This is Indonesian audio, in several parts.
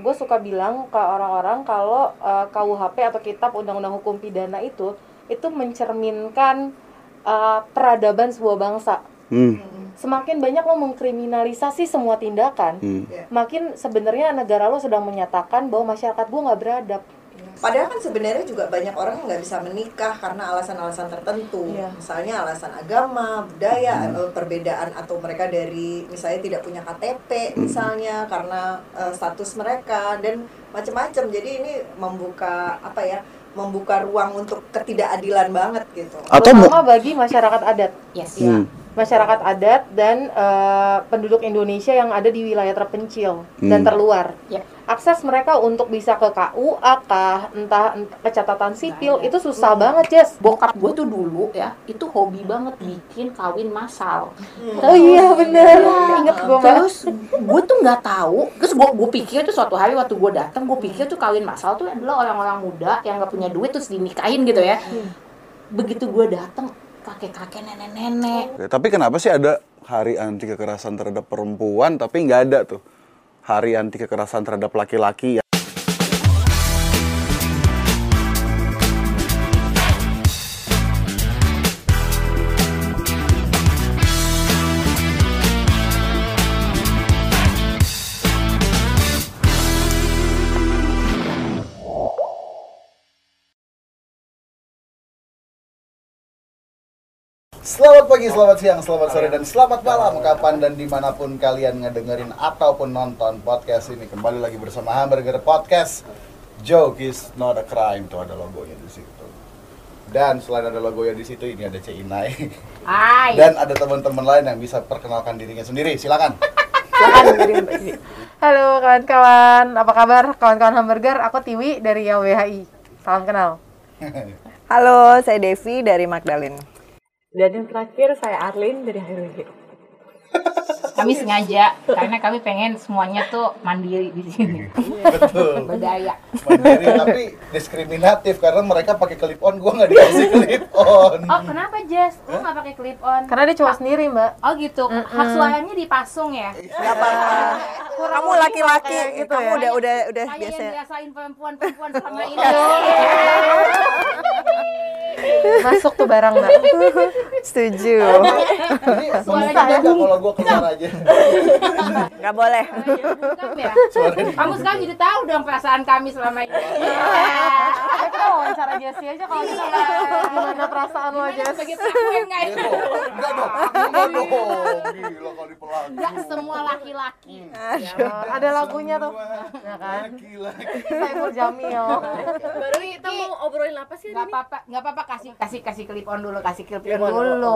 gue suka bilang ke orang-orang kalau eh, KUHP atau Kitab Undang-Undang Hukum Pidana itu itu mencerminkan eh, peradaban sebuah bangsa. Hmm. Semakin banyak lo mengkriminalisasi semua tindakan, Hmm. makin sebenarnya negara lo sedang menyatakan bahwa masyarakat gue nggak beradab. Padahal kan sebenarnya juga banyak orang yang nggak bisa menikah karena alasan-alasan tertentu, Iya. misalnya alasan agama, budaya, eh, perbedaan atau mereka dari misalnya tidak punya KTP, misalnya karena eh, status mereka dan macam-macam. Jadi ini membuka apa ya? Membuka ruang untuk ketidakadilan banget gitu. Atau Terutama bagi masyarakat adat. Yes. Ya, Hmm. Masyarakat adat dan eh, penduduk Indonesia yang ada di wilayah terpencil dan Hmm. terluar. Ya. Akses mereka untuk bisa ke KUA kah, entah, entah ke catatan sipil itu susah banget, Jess. Bokap gue tuh dulu ya, itu hobi banget bikin kawin massal. Oh iya bener, inget gue. Terus gue tuh nggak tahu. Terus gue gue pikir tuh suatu hari waktu gue datang, gue pikir tuh kawin massal tuh adalah orang-orang muda yang nggak punya duit terus dinikahin gitu ya. Begitu gue datang, kakek-kakek, nenek-nenek. Oke, Tapi kenapa sih ada hari anti kekerasan terhadap perempuan tapi nggak ada tuh hari anti kekerasan terhadap laki-laki ya? Pagi, selamat siang, selamat sore, dan selamat malam Kapan dan di mana pun kalian ngedengerin ataupun nonton podcast ini Kembali lagi bersama Hamburger Podcast Joke is not a crime Tuh ada logonya di situ Dan selain ada logonya di situ, ini ada C Inai Hai. Dan ada teman-teman lain yang bisa perkenalkan dirinya sendiri Silakan Halo kawan-kawan, apa kabar kawan-kawan hamburger? Aku Tiwi dari YWHI. Salam kenal. Halo, saya Devi dari Magdalene. Dan yang terakhir saya Arlin dari HRWG. Kami sengaja karena kami pengen semuanya tuh mandiri di sini. Betul Berdaya. Mandiri, tapi diskriminatif Karena mereka pakai clip on, gua nggak dikasih clip on Oh kenapa Jess? Lu nggak pakai clip on? Karena dia cowok sendiri mbak. Oh gitu. Hak suaranya dipasung ya? Gak apa-apa. Kamu laki-laki, gitu kamu ya. udah udah udah Kayak biasa. yang dirasain perempuan-perempuan selama ini. Masuk tuh barang mbak. Setuju. Ini memungkinkan nggak kalau gua keluar aja Gak boleh. Bokap ya? Kamu sekarang jadi tahu dong perasaan kami selama ini. Ya kita wawancara Jessie aja kalau kita gimana perasaan lo Jess. Sebagai pelakuan nggak ya? Enggak dong, enggak dong Gila kalau dipelang Nggak semua laki-laki. Ada lagunya tuh. Ya kan? Laki-laki Saiful Jamil. Baru kita mau obrolin apa sih Nggak apa-apa, nggak apa-apa kasih kasih kasih clip on dulu, kasih clip on dulu.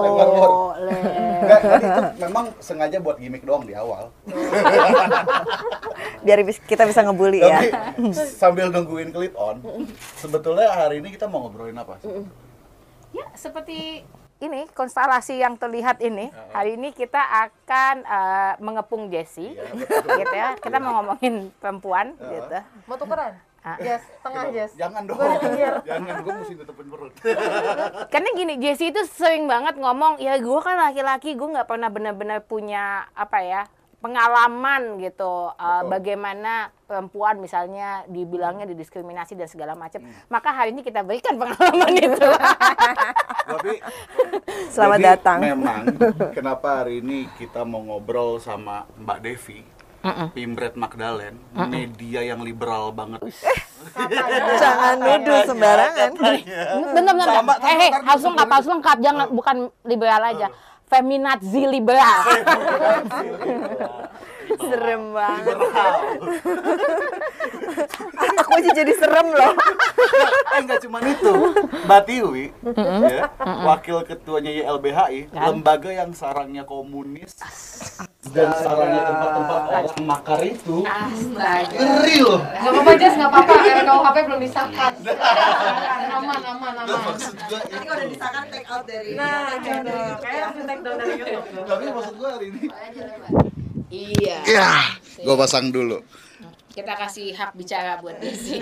Enggak, tadi itu memang sengaja buat gimmick doang di awal. Biar kita bisa ngebully ya. Sambil nungguin clip on, sebetulnya hari ini kita mau ngobrolin apa sih? Ya, seperti ini konstelasi yang terlihat ini. Hari ini kita akan eh, mengepung Jessie, gitu ya. Kita mau ngomongin perempuan, gitu. Mau tukeran? Jess, tengah Jess. Jangan dong. Jangan, gue mesti tutupin perut. Karena gini, Jessie itu sering banget ngomong, ya gue kan laki-laki, gue nggak pernah benar-benar punya apa ya pengalaman gitu, uh, bagaimana perempuan misalnya dibilangnya didiskriminasi dan segala macam. Maka hari ini kita berikan pengalaman itu. Tapi Selamat jadi datang. Memang kenapa hari ini kita mau ngobrol sama Mbak Devi, Pimpret Magdalen, media yang liberal banget. Jangan nuduh sembarangan. bener bener Sama, eh hey, harus lengkap harus lengkap jangan bukan liberal aja. Feminazi liberal Serem banget. Aku aja jadi serem loh. eh nggak cuma itu, Mbak Tiwi, ya, wakil ketuanya YLBHI, lembaga yang sarangnya komunis dan sarangnya tempat-tempat orang makar itu, ngeri loh. Gak apa-apa Jess, gak apa-apa. RKUHP belum disahkan. Aman, aman, Nah, aman. maksud gue Ini udah disahkan take out dari Nah, gitu. Kayak langsung take down dari YouTube. tapi maksud gue hari ini iya ya gue pasang dulu kita kasih hak bicara buat Desi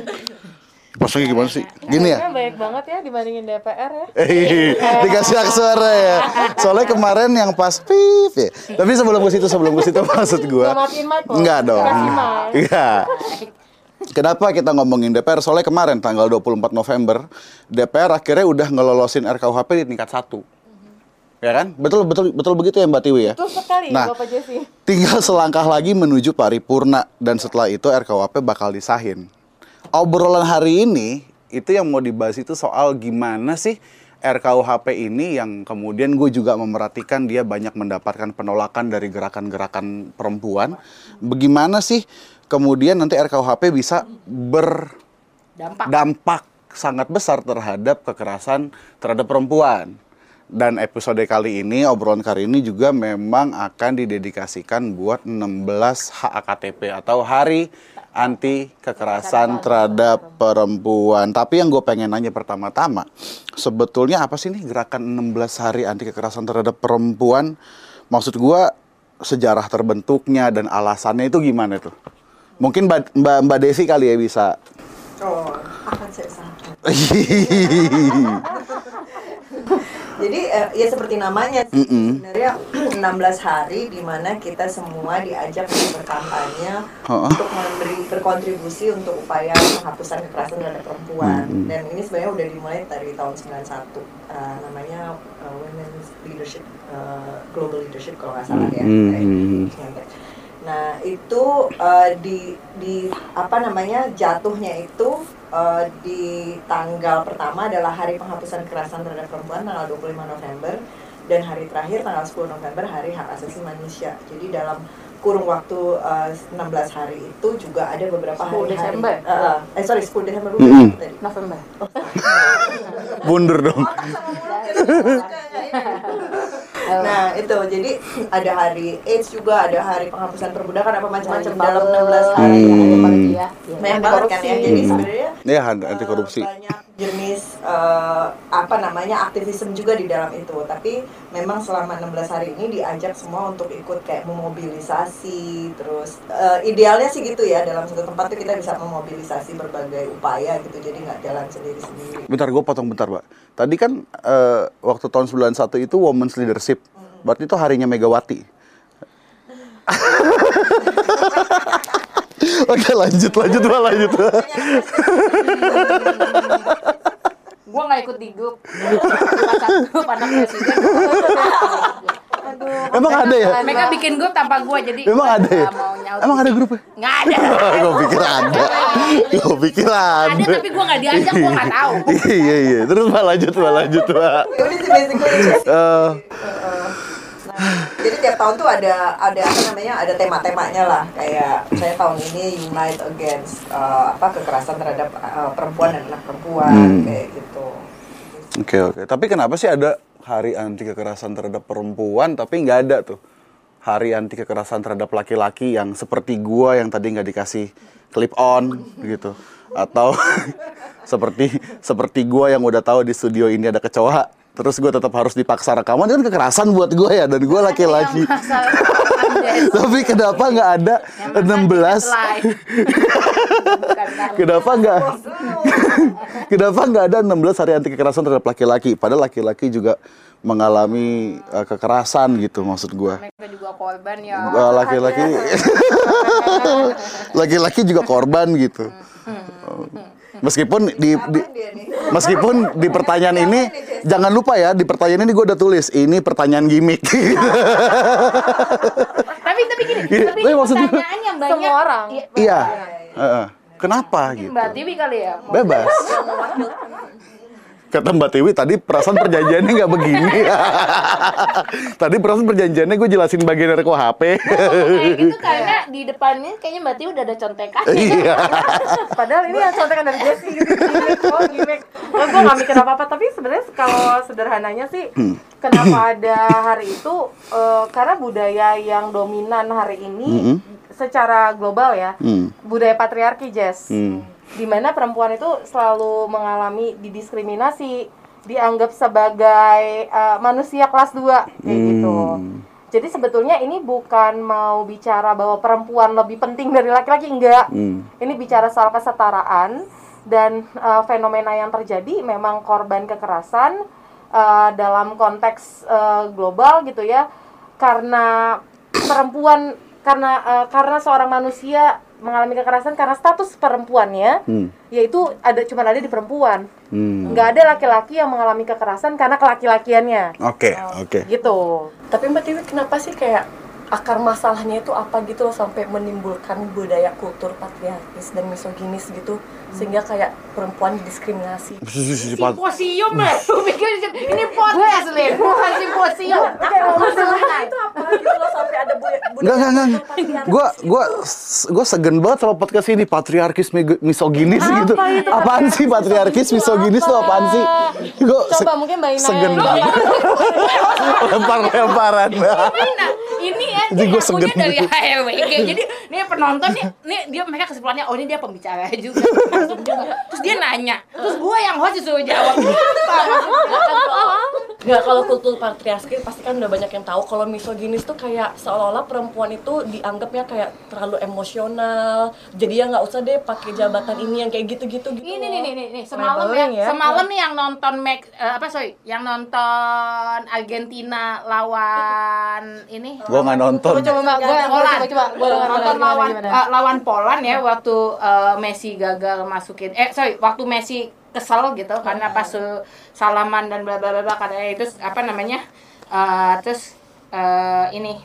Maksudnya gimana sih? Gini ya? Banyak banget ya dibandingin DPR ya. Eh, dikasih hak suara ya. Soalnya kemarin yang pas pip ya. Tapi sebelum ke situ, sebelum ke situ maksud gua. Enggak dong. Mic. Iya. Kenapa kita ngomongin DPR? Soalnya kemarin tanggal 24 November, DPR akhirnya udah ngelolosin RKUHP di tingkat satu. Ya kan? Betul betul betul begitu ya Mbak Tiwi ya? Betul sekali Nah. Bapak Jesse. Tinggal selangkah lagi menuju paripurna dan setelah itu RKUHP bakal disahin. Obrolan hari ini itu yang mau dibahas itu soal gimana sih RKUHP ini yang kemudian gue juga memerhatikan dia banyak mendapatkan penolakan dari gerakan-gerakan perempuan. Bagaimana sih kemudian nanti RKUHP bisa berdampak Dampak. sangat besar terhadap kekerasan terhadap perempuan. Dan episode kali ini, obrolan kali ini juga memang akan didedikasikan buat 16 HAKTP atau Hari Anti Kekerasan Terhadap Perempuan. Tapi yang gue pengen nanya pertama-tama, sebetulnya apa sih nih gerakan 16 Hari Anti Kekerasan Terhadap Perempuan? Maksud gue sejarah terbentuknya dan alasannya itu gimana tuh? Mungkin Mbak Mbak, Mbak Desi kali ya bisa. Oh, akan saya. Jadi eh, ya seperti namanya sih, Mm-mm. sebenarnya 16 hari di mana kita semua diajak untuk berkampanye Ha-ha. untuk memberi berkontribusi untuk upaya penghapusan kekerasan terhadap perempuan. Mm-mm. Dan ini sebenarnya udah dimulai dari tahun 91. Eh, namanya eh, Women's Leadership eh, Global Leadership kalau nggak salah ya. Mm-mm. Kayak- Nah, itu eh, di di apa namanya jatuhnya itu eh, di tanggal pertama adalah hari penghapusan kekerasan terhadap perempuan tanggal 25 November dan hari terakhir tanggal 10 November hari hak asasi manusia. Jadi dalam kurung waktu eh, 16 hari itu juga ada beberapa 10 hari Desember. eh, eh, sorry 10 Desember dulu Mm-mm. tadi. November. Mundur dong. Nah itu jadi ada hari AIDS juga, ada hari penghapusan perbudakan apa macam-macam Macam dalam bubble. 16 hari. Hmm. Ada apalagi ya. Banyak banget kan ya. Jadi Hmm. sebenarnya Ya, anti korupsi. eh, banyak jenis eh, apa namanya aktivisme juga di dalam itu. Tapi memang selama 16 hari ini diajak semua untuk ikut kayak memobilisasi. Terus eh, idealnya sih gitu ya dalam satu tempat tuh kita bisa memobilisasi berbagai upaya gitu. Jadi nggak jalan sendiri-sendiri. Bentar, gue potong bentar, Pak. Tadi kan eh, waktu tahun 91 itu Women's Leadership. Berarti itu harinya Megawati. Oke, lanjut, lanjut, Pak, lanjut. Gua nggak ikut di grup. Grup anak presiden. Aduh. Emang ada ya? Mereka bikin grup tanpa gua jadi Emang gua ada ya? mau nyaut. Emang ada grupnya? Nggak ada. gue pikir ada. Gue pikir Ada ada. tapi gua nggak diajak, gua nggak tahu. Iya, iya. Terus, Pak, lanjut, Pak, lanjut, Pak. Udah sih basically itu sih. Eh, Nah, jadi tiap tahun tuh ada ada apa namanya ada tema-temanya lah kayak saya tahun ini unite against uh, apa kekerasan terhadap uh, perempuan dan anak perempuan Hmm. kayak gitu. Oke oke. Tapi kenapa sih ada hari anti kekerasan terhadap perempuan tapi nggak ada tuh hari anti kekerasan terhadap laki-laki yang seperti gua yang tadi nggak dikasih clip on gitu atau seperti seperti gua yang udah tahu di studio ini ada kecoa terus gue tetap harus dipaksa rekaman itu kan kekerasan buat gue ya dan gue laki-laki tapi kenapa nggak ada Yang masalah 16 live. Bukan karena- Kenapa nggak? Kenapa nggak ada 16 hari anti kekerasan terhadap laki-laki? Padahal laki-laki juga mengalami eh, kekerasan gitu maksud juga korban ya. Eh, Laki-laki, laki-laki juga korban gitu. Meskipun di, di- meskipun di pertanyaan ini jangan lupa ya di pertanyaan ini gue udah tulis ini pertanyaan gimmick. Tapi tapi gini, Iya, tapi gua- pertanyaan yang banyak Semua orang. Iya, iya. Heeh. Kenapa mungkin gitu? Mbak Tiwi kali ya. Bebas. Kata Mbak Tiwi tadi perasaan perjanjiannya nggak begini. tadi perasaan perjanjiannya gue jelasin bagian dari KHP. Kayak gitu karena di depannya kayaknya Mbak Tiwi udah ada contekannya. Iya. Padahal ini yang contekan dari Jessie gitu, gimmick, oh gimmick. Oh, gue gak mikir apa-apa, tapi sebenarnya kalau sederhananya sih, kenapa ada hari itu? eh, karena budaya yang dominan hari ini Mm-mm. secara global ya, Hmm. budaya patriarki, Jess. Hmm. Di mana perempuan itu selalu mengalami didiskriminasi, dianggap sebagai eh, manusia kelas 2 kayak gitu. Hmm. Jadi sebetulnya ini bukan mau bicara bahwa perempuan lebih penting dari laki-laki enggak. Hmm. Ini bicara soal kesetaraan dan eh, fenomena yang terjadi memang korban kekerasan eh, dalam konteks eh, global gitu ya karena perempuan karena eh, karena seorang manusia mengalami kekerasan karena status perempuannya Hmm. yaitu ada cuma ada di perempuan Hmm. nggak ada laki-laki yang mengalami kekerasan karena kelaki-lakiannya Oke, oke. gitu Tapi Mbak Tiwi kenapa sih kayak akar masalahnya itu apa gitu loh sampai menimbulkan budaya kultur patriarkis dan misoginis gitu sehingga kayak perempuan didiskriminasi. Simposium lah. Gue pikir ini podcast nih, bukan simposium. Masalahnya itu apa gitu loh sampai ada budaya Enggak, enggak, enggak. Gua gua gua segen banget sama podcast ini patriarkis misoginis gitu. Apaan sih patriarkis misoginis tuh apaan sih? Gua coba mungkin Mbak Ina segen banget. Lempar-lemparan. Ini ya Jadi ngakunya segen dari gitu. HRWG. Jadi nih penonton nih, nih dia mereka kesimpulannya oh ini dia pembicara juga. Juga. Terus dia nanya, terus gua yang host disuruh jawab. Apa maksudnya? Nggak kalau kultur patriarki pasti kan udah banyak yang tahu kalau misoginis tuh kayak seolah-olah perempuan itu dianggapnya kayak terlalu emosional. Jadi ya nggak usah deh pakai jabatan ini yang kayak gitu-gitu gitu. Ini nih nih nih, nih semalam ya, ya. semalam nih yang nonton Max eh, apa sorry, yang nonton Argentina lawan ini Gua nggak nonton. coba gue Poland. coba coba gue dengar nonton lawan eh, lawan Poland ya waktu eh, Messi gagal masukin. Eh sorry waktu Messi kesel gitu karena pas eh, salaman dan bla bla bla bla katanya itu apa namanya eh, terus eh, ini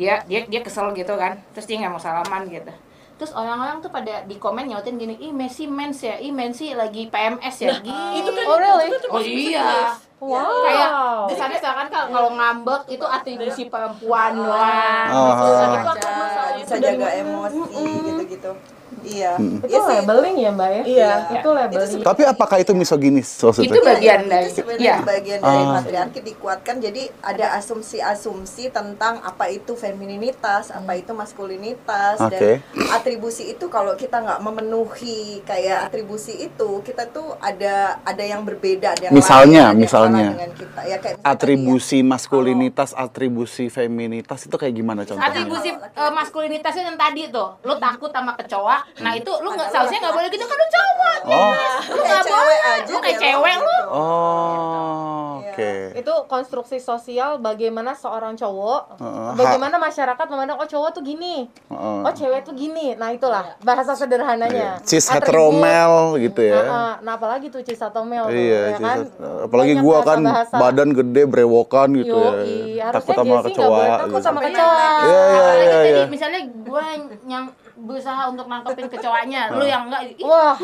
dia dia dia kesel gitu kan terus dia nggak mau salaman gitu. Terus orang-orang tuh pada di komen nyautin gini ih Messi mens ya ih Messi lagi PMS ya? Gitu itu kan oh really? oh iya. wow. Kayak kesannya seakan kan kalau ngambek itu atribusi perempuan doang. Oh. gitu, itu akar masalahnya bisa itu jaga emosi gitu-gitu iya itu Iya sih, labeling ya mbak ya Iya. itu labeling Tapi apakah itu misoginis maksudnya? Itu bagian Iya, dari itu sebenarnya ya. bagian dari Ah. patriarki dikuatkan jadi ada asumsi-asumsi tentang apa itu femininitas apa itu maskulinitas Oke. dan atribusi itu kalau kita nggak memenuhi kayak atribusi itu kita tuh ada ada yang berbeda ada yang Misalnya, lain, ada yang misalnya. dengan kita ya kayak misalnya Atribusi maskulinitas, atribusi feminitas itu kayak gimana contohnya? atribusi eh, maskulinitasnya yang tadi tuh lu takut sama kecoa nah itu lu nggak seharusnya nggak boleh gitu kan lu cowok Oh. lu nggak cewek boleh aja lu kayak cewek lu gitu. Oh, oke. itu konstruksi sosial bagaimana seorang cowok bagaimana masyarakat memandang oh cowok tuh gini Heeh. oh cewek tuh gini nah itulah bahasa sederhananya Cis Atribut. heteromel gitu ya. Nah, nah apalagi tuh cis atau mel tuh, Iya, ya cis kan? apalagi gua kan badan gede brewokan gitu ya. harusnya Takut sama kecoa. boleh takut gitu. sama kecoa. Iya, iya, apalagi iya, iya. misalnya gue yang berusaha untuk nangkepin kecoanya. Lu yang enggak Wah,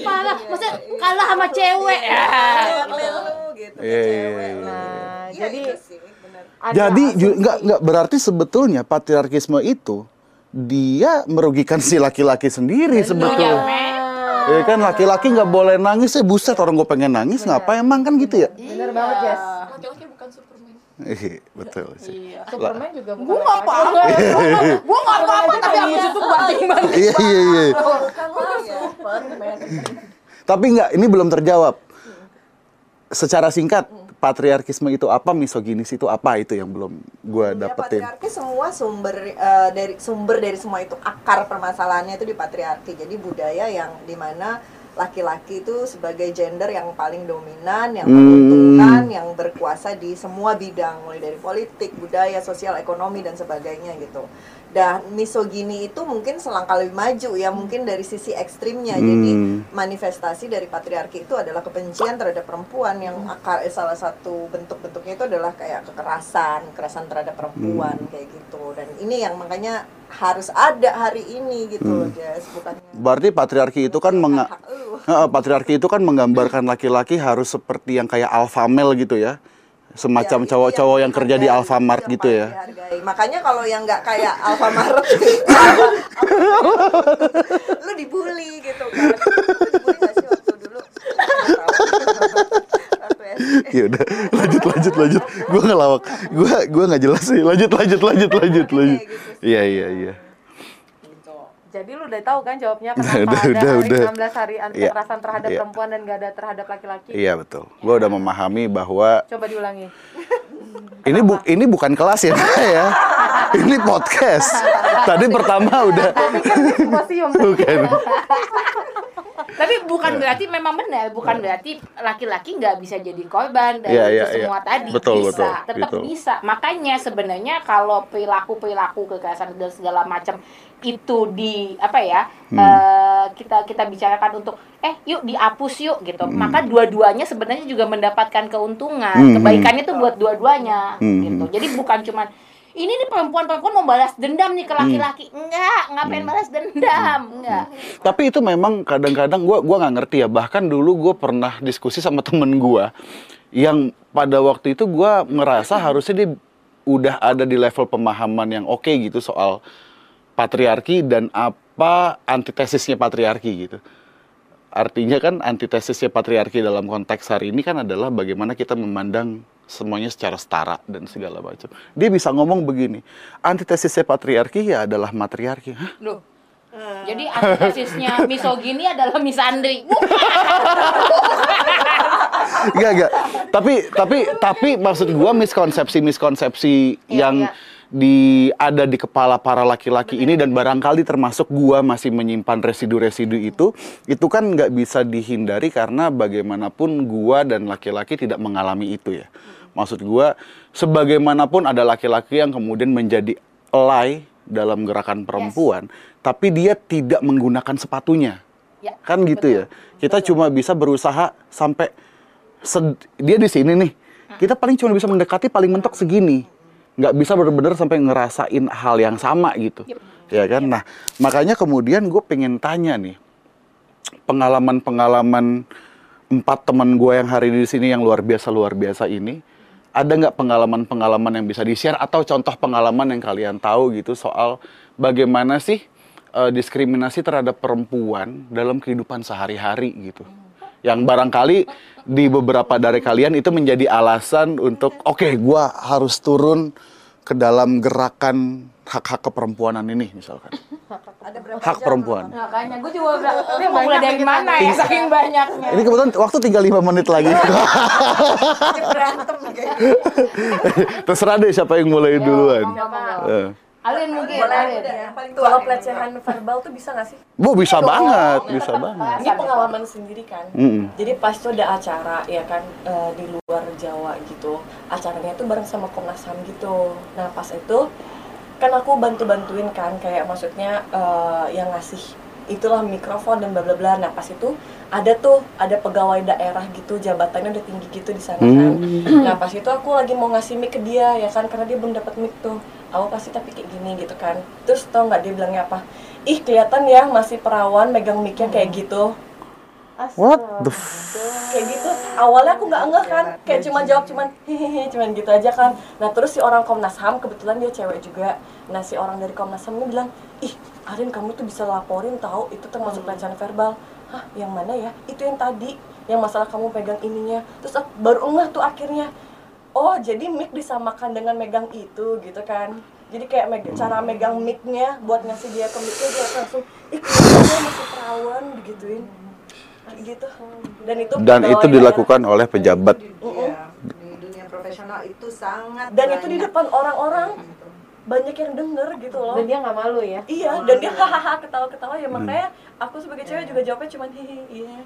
parah. maksudnya kalah sama cewek. Ya gitu Iya, iya, cewek iya. Nah, Iya, jadi bener. Jadi ju- asumsi. nggak nggak berarti sebetulnya patriarkisme itu dia merugikan si laki-laki sendiri sebetulnya. Ya kan laki-laki nggak boleh nangis, eh buset orang gue pengen nangis, ngapa emang kan gitu ya? bener banget Jess. laki-laki Iya, betul sih. Superman juga bukan gue nggak apa-apa gue nggak apa-apa tapi abis itu banting banting Iya iya iya. bukan lah ya Superman. Tapi nggak, ini belum terjawab. Secara singkat, patriarkisme itu apa, misoginis itu apa itu yang belum gue Ya, dapetin. patriarki semua sumber eh, dari sumber dari semua itu akar permasalahannya itu di patriarki. Jadi budaya yang di mana laki-laki itu sebagai gender yang paling dominan, yang Hmm. menguntungkan, yang berkuasa di semua bidang, mulai dari politik, budaya, sosial, ekonomi dan sebagainya gitu. Dan misogini itu mungkin selangkah lebih maju ya, mungkin dari sisi ekstrimnya. Jadi Hmm. manifestasi dari patriarki itu adalah kebencian terhadap perempuan yang akar eh, salah satu bentuk-bentuknya itu adalah kayak kekerasan, kekerasan terhadap perempuan kayak gitu. Dan ini yang makanya harus ada hari ini gitu loh, Jess, bukannya Berarti patriarki itu kan menga- lu. Heeh, patriarki itu kan menggambarkan laki-laki harus seperti yang kayak alpha male gitu ya. Semacam Ya, itu cowok-cowok yang, dihargai, kerja di Alfamart yang gitu ya. dihargai. Makanya kalau yang nggak kayak Alfamart lu dibully gitu kan. Lu dibully nggak sih waktu dulu? Waktu SD. Ya udah, lanjut lanjut lanjut. Gua ngelawak. Gua gua nggak jelas sih. Lanjut lanjut lanjut lanjut lanjut. Iya iya iya. Jadi lu udah tahu kan jawabnya Udah, kenapa udah, ada udah, hari udah. 16 hari anti Iya, kekerasan terhadap iya. perempuan dan gak ada terhadap laki-laki. Iya betul. Gua udah memahami bahwa Coba diulangi. ini bu ini bukan kelas ya, ya. Ini podcast. Tadi pertama udah Simposium. bukan. Tapi bukan berarti memang benar, bukan berarti laki-laki nggak bisa jadi korban dari Iya, itu iya, semua iya. tadi. Betul, bisa, betul, tetap betul. bisa. Makanya sebenarnya kalau perilaku-perilaku kekerasan dan segala macam itu di apa ya Hmm. eh, kita kita bicarakan untuk eh yuk dihapus yuk gitu. Maka dua-duanya sebenarnya juga mendapatkan keuntungan. Hmm. Kebaikannya tuh buat dua-duanya Hmm. gitu. Jadi bukan cuman ini nih perempuan-perempuan mau balas dendam nih ke laki-laki. Enggak, ngapain balas dendam? Enggak. Tapi itu memang kadang-kadang gua gua nggak ngerti ya. Bahkan dulu gue pernah diskusi sama temen gua yang pada waktu itu gua ngerasa harusnya dia udah ada di level pemahaman yang oke gitu soal patriarki dan apa antitesisnya patriarki gitu. Artinya kan antitesisnya patriarki dalam konteks hari ini kan adalah bagaimana kita memandang semuanya secara setara dan segala macam. Dia bisa ngomong begini, antitesisnya patriarki ya adalah matriarki. Hah? Loh. Jadi antitesisnya misogini adalah misandri. Enggak, enggak. Tapi tapi tapi maksud gua miskonsepsi-miskonsepsi Iya, yang iya. Di ada di kepala para laki-laki ini dan barangkali termasuk gua masih menyimpan residu-residu itu, itu kan nggak bisa dihindari karena bagaimanapun gua dan laki-laki tidak mengalami itu ya. Maksud gua sebagaimanapun ada laki-laki yang kemudian menjadi alay dalam gerakan perempuan, tapi dia tidak menggunakan sepatunya. Ya, Kan gitu ya. Kita cuma bisa berusaha sampai dia di sini nih. Kita paling cuma bisa mendekati paling mentok segini. Nggak bisa benar-benar sampai ngerasain hal yang sama gitu. Ya kan? Nah, makanya kemudian gue pengen tanya nih. Pengalaman-pengalaman empat teman gue yang hari ini di sini yang luar biasa luar biasa ini, ada nggak pengalaman-pengalaman yang bisa di-share atau contoh pengalaman yang kalian tahu gitu soal bagaimana sih eh, diskriminasi terhadap perempuan dalam kehidupan sehari-hari gitu. Yang barangkali di beberapa dari kalian itu menjadi alasan untuk oke gua harus turun ke dalam gerakan hak-hak keperempuanan ini misalkan. Ada berapa Hak perempuan. Makanya gue juga ini mau mulai dari mana ya saking banyaknya. Ini kebetulan waktu tinggal 5 menit lagi. Ini berantem kayaknya. Terserah deh siapa yang mulai duluan. Alin mungkin, Boleh Alin. paling tua. Kalau pelecehan verbal tuh bisa nggak sih? Bu bisa banget, bisa banget. Ini pengalaman sendiri kan. Mm-mm. Jadi pas itu ada acara ya kan eh, di luar Jawa gitu. Acaranya tuh bareng sama Komnas HAM gitu. Nah pas itu kan aku bantu-bantuin kan kayak maksudnya eh, yang ngasih itulah mikrofon dan bla bla bla. Nah pas itu ada tuh ada pegawai daerah gitu jabatannya udah tinggi gitu di sana kan. Nah pas itu aku lagi mau ngasih mic ke dia ya kan karena dia belum dapat mic tuh. Aku pasti tapi kayak gini gitu kan. Terus tau nggak dia bilangnya apa? Ih kelihatan ya masih perawan megang micnya kayak gitu. What the f- kayak gitu. Awalnya aku nggak ngeh kan. Kayak cuma jawab cuman hehehe cuman gitu aja kan. Nah terus si orang Komnas HAM kebetulan dia cewek juga. Nah si orang dari Komnas HAM ini bilang ih Arin kamu tuh bisa laporin tahu itu termasuk pelecehan verbal. Hah yang mana ya? Itu yang tadi yang masalah kamu pegang ininya. Terus baru ngeh tuh akhirnya oh jadi mic disamakan dengan megang itu gitu kan. Jadi kayak meg- cara megang mic-nya buat ngasih dia ke mic-nya dia langsung ih kelihatannya masih perawan digituin. Gitu. Dan itu Dan itu dilakukan oleh pejabat. Iya, di dunia profesional itu sangat dan itu di depan orang-orang banyak yang denger gitu loh. Dan dia nggak malu ya. iya dan dia hahaha ketawa-ketawa ya. Makanya aku sebagai cewek juga jawabnya cuman hihi iya.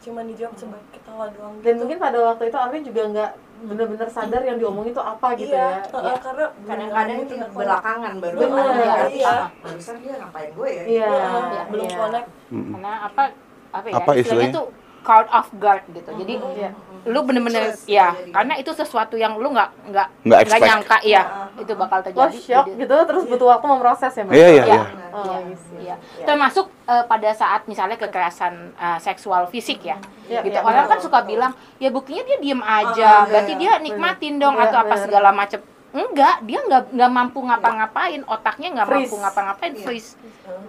Cuman dijawab sebagai ketawa doang Dan gitu. mungkin pada waktu itu Arvin juga nggak benar-benar sadar yang diomongin itu apa gitu iya, ya. heeh, karena kadang-kadang itu belakangan baru Bener, Iya, iya. barusan dia ngapain gue ya Iya. Iya, belum iya. connect Karena apa apa ya? Apa istilahnya tuh caught off guard gitu. Jadi Iya. lu bener-bener ya karena itu sesuatu yang lu nggak nggak Nggak nyangka ya itu bakal Lo terjadi. shock Jadi- gitu terus butuh waktu memproses ya? Iya, iya, Iya. Iya. Oh, Iya, gitu. iya. Termasuk eh, pada saat misalnya kekerasan eh, seksual fisik ya. Iya, gitu. iya, Orang kan suka bilang, ya buktinya dia diem aja, Ah, berarti iya. dia nikmatin dong Iya, atau apa segala macam. Enggak, dia nggak nggak mampu ngapa-ngapain, otaknya nggak Freeze. mampu ngapa-ngapain, Iya. freeze,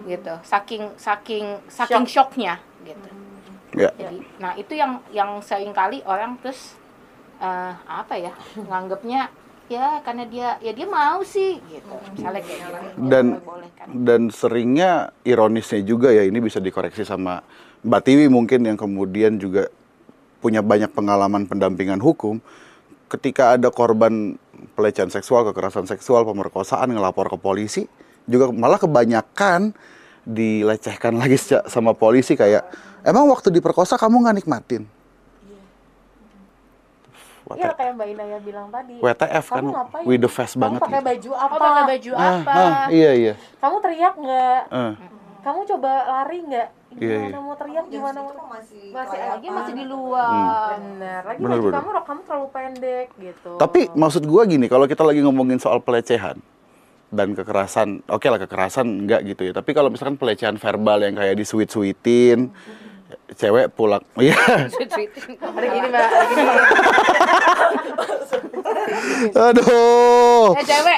gitu. Saking saking saking shocknya, gitu. Ya. Jadi, nah itu yang yang sering kali orang terus eh, apa ya nganggapnya ya karena dia ya dia mau sih gitu misalnya kayak gitu Dan- Diperbolehkan. Dan seringnya ironisnya juga ya ini bisa dikoreksi sama Mbak Tiwi mungkin yang kemudian juga punya banyak pengalaman pendampingan hukum. Ketika ada korban pelecehan seksual, kekerasan seksual, pemerkosaan ngelapor ke polisi, juga malah kebanyakan dilecehkan lagi sama polisi kayak emang waktu diperkosa kamu nggak nikmatin Iya kayak Mbak Inaya bilang tadi. WTF kan, Kamu ngapain? with the face Kamu banget pakai gitu. baju apa? Oh, pakai baju ah, apa? ah, iya iya Kamu teriak nggak? Eh, Kamu coba lari nggak? Iya, Gimana iya. mau teriak? Jam Gimana mau? masih Masih. Lagi masih di luar. Bener. Lagi Bener, baju bener. kamu rok kamu terlalu pendek gitu. Tapi maksud gua gini, kalau kita lagi ngomongin soal pelecehan dan kekerasan, oke lah kekerasan enggak gitu ya. Tapi kalau misalkan pelecehan verbal yang kayak di sweet sweetin, cewek pulang, iya, gini mbak, aduh, Eh cewek,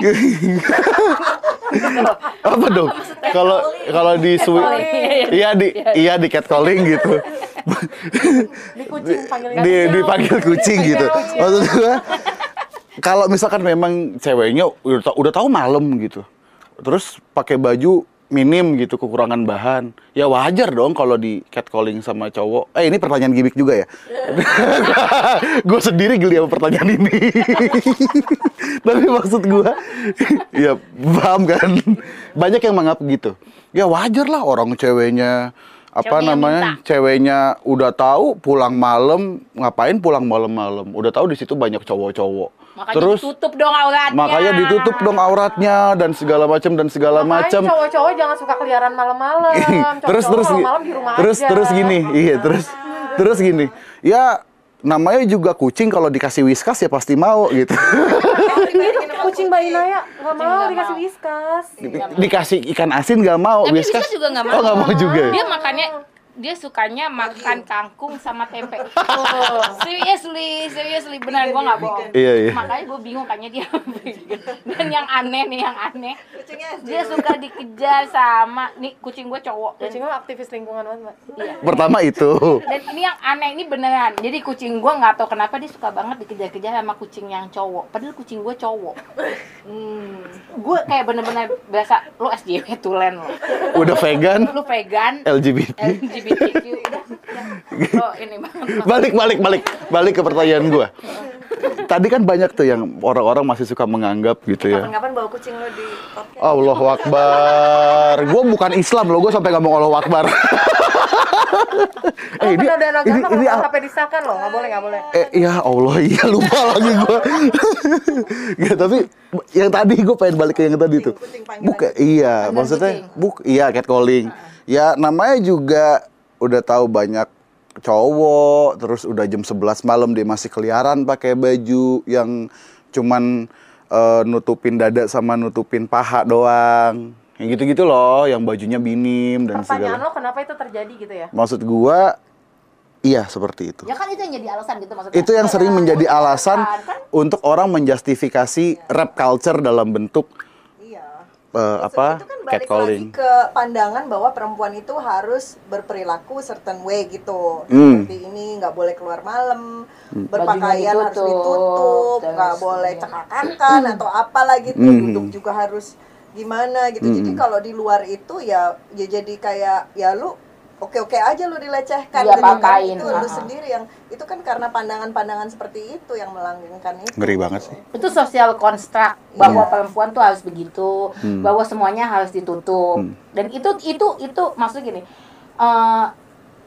apa dong? Kalau kalau di sweet, iya di iya di catcalling gitu, Di kucing di dipanggil kucing gitu. Maksud gua, kalau misalkan memang ceweknya udah tau, udah tahu malam gitu, terus pakai baju minim gitu kekurangan bahan. Ya wajar dong kalau di catcalling sama cowok. Eh ini pertanyaan gimmick juga ya? Gue sendiri geli sama pertanyaan ini. Tapi maksud gue ya paham kan? Banyak yang menganggap gitu. Ya wajar lah orang ceweknya apa Ceweknya namanya minta. ceweknya udah tahu pulang malam ngapain pulang malam-malam udah tahu di situ banyak cowok-cowok makanya terus ditutup dong auratnya. makanya ditutup dong auratnya dan segala macam dan segala macam cowok-cowok jangan suka keliaran malam-malam. terus terus gi- malam-malam di rumah terus aja. terus gini iya terus terus gini ya namanya juga kucing kalau dikasih whiskas ya pasti mau gitu Kucing Mbak Inaya nggak mau dikasih whiskas. Di- dikasih ikan asin nggak mau Tapi whiskas juga nggak oh mau. nggak mau juga ya? Dia makannya dia sukanya makan kangkung sama tempe. Oh, seriously, seriously beneran gua nggak bohong. Iya, iya. Makanya gue bingung kayaknya dia dan yang aneh nih yang aneh Kucingnya dia suka dikejar sama nih kucing gue cowok. Dan, Kucing lo aktivis lingkungan banget iya. pertama itu. Dan ini yang aneh ini beneran. Jadi kucing gue nggak tahu kenapa dia suka banget dikejar-kejar sama kucing yang cowok. Padahal kucing gue cowok. Hmm. gue kayak bener-bener berasa lu SJW tulen lo udah vegan? Lu vegan? LGBT LGBTQ udah udah. oh ini banget balik balik balik balik ke pertanyaan gua tadi kan banyak tuh yang orang-orang masih suka menganggap gitu ya Kapan-kapan bawa kucing lo di podcast. Allah Akbar. Gue bukan Islam loh, gue sampai ngomong Allah Akbar. Eh, ini, penodaan ini, agama ini, ah, sampai disahkan loh, nggak boleh nggak boleh. eh, ya Allah, iya lupa lagi gue. ya, tapi yang tadi gue pengen balik ke yang tadi tuh. kucing. Bukan, iya, maksudnya, buk, iya catcalling. Ya namanya juga udah tahu banyak cowok, terus udah jam 11 malam dia masih keliaran pakai baju yang cuman eh, nutupin dada sama nutupin paha doang. Yang gitu-gitu loh, yang bajunya minim dan Pertanyaan segala. lo kenapa itu terjadi gitu ya? Maksud gua iya seperti itu. ya kan itu yang jadi alasan gitu maksudnya Itu yang sering menjadi alasan kan untuk orang menjustifikasi rap culture dalam bentuk Eh, apa itu kan balik catcalling. lagi ke pandangan bahwa perempuan itu harus berperilaku certain way gitu Hmm. seperti ini nggak boleh keluar malam Bajunya berpakaian harus ditutup, ditutup terus nggak boleh iya. cekakakan atau apalah gitu Hmm. duduk juga harus gimana gitu jadi kalau di luar itu ya ya jadi kayak ya lu oke oke aja lu dilecehkan. Iya, gitu kan itu lu ha-ha. sendiri yang itu kan karena pandangan-pandangan seperti itu yang melanggengkan itu. Ngeri banget sih. itu sosial konstruk bahwa perempuan tuh harus begitu Hmm. bahwa semuanya harus ditutup. Dan itu itu itu maksud gini eh,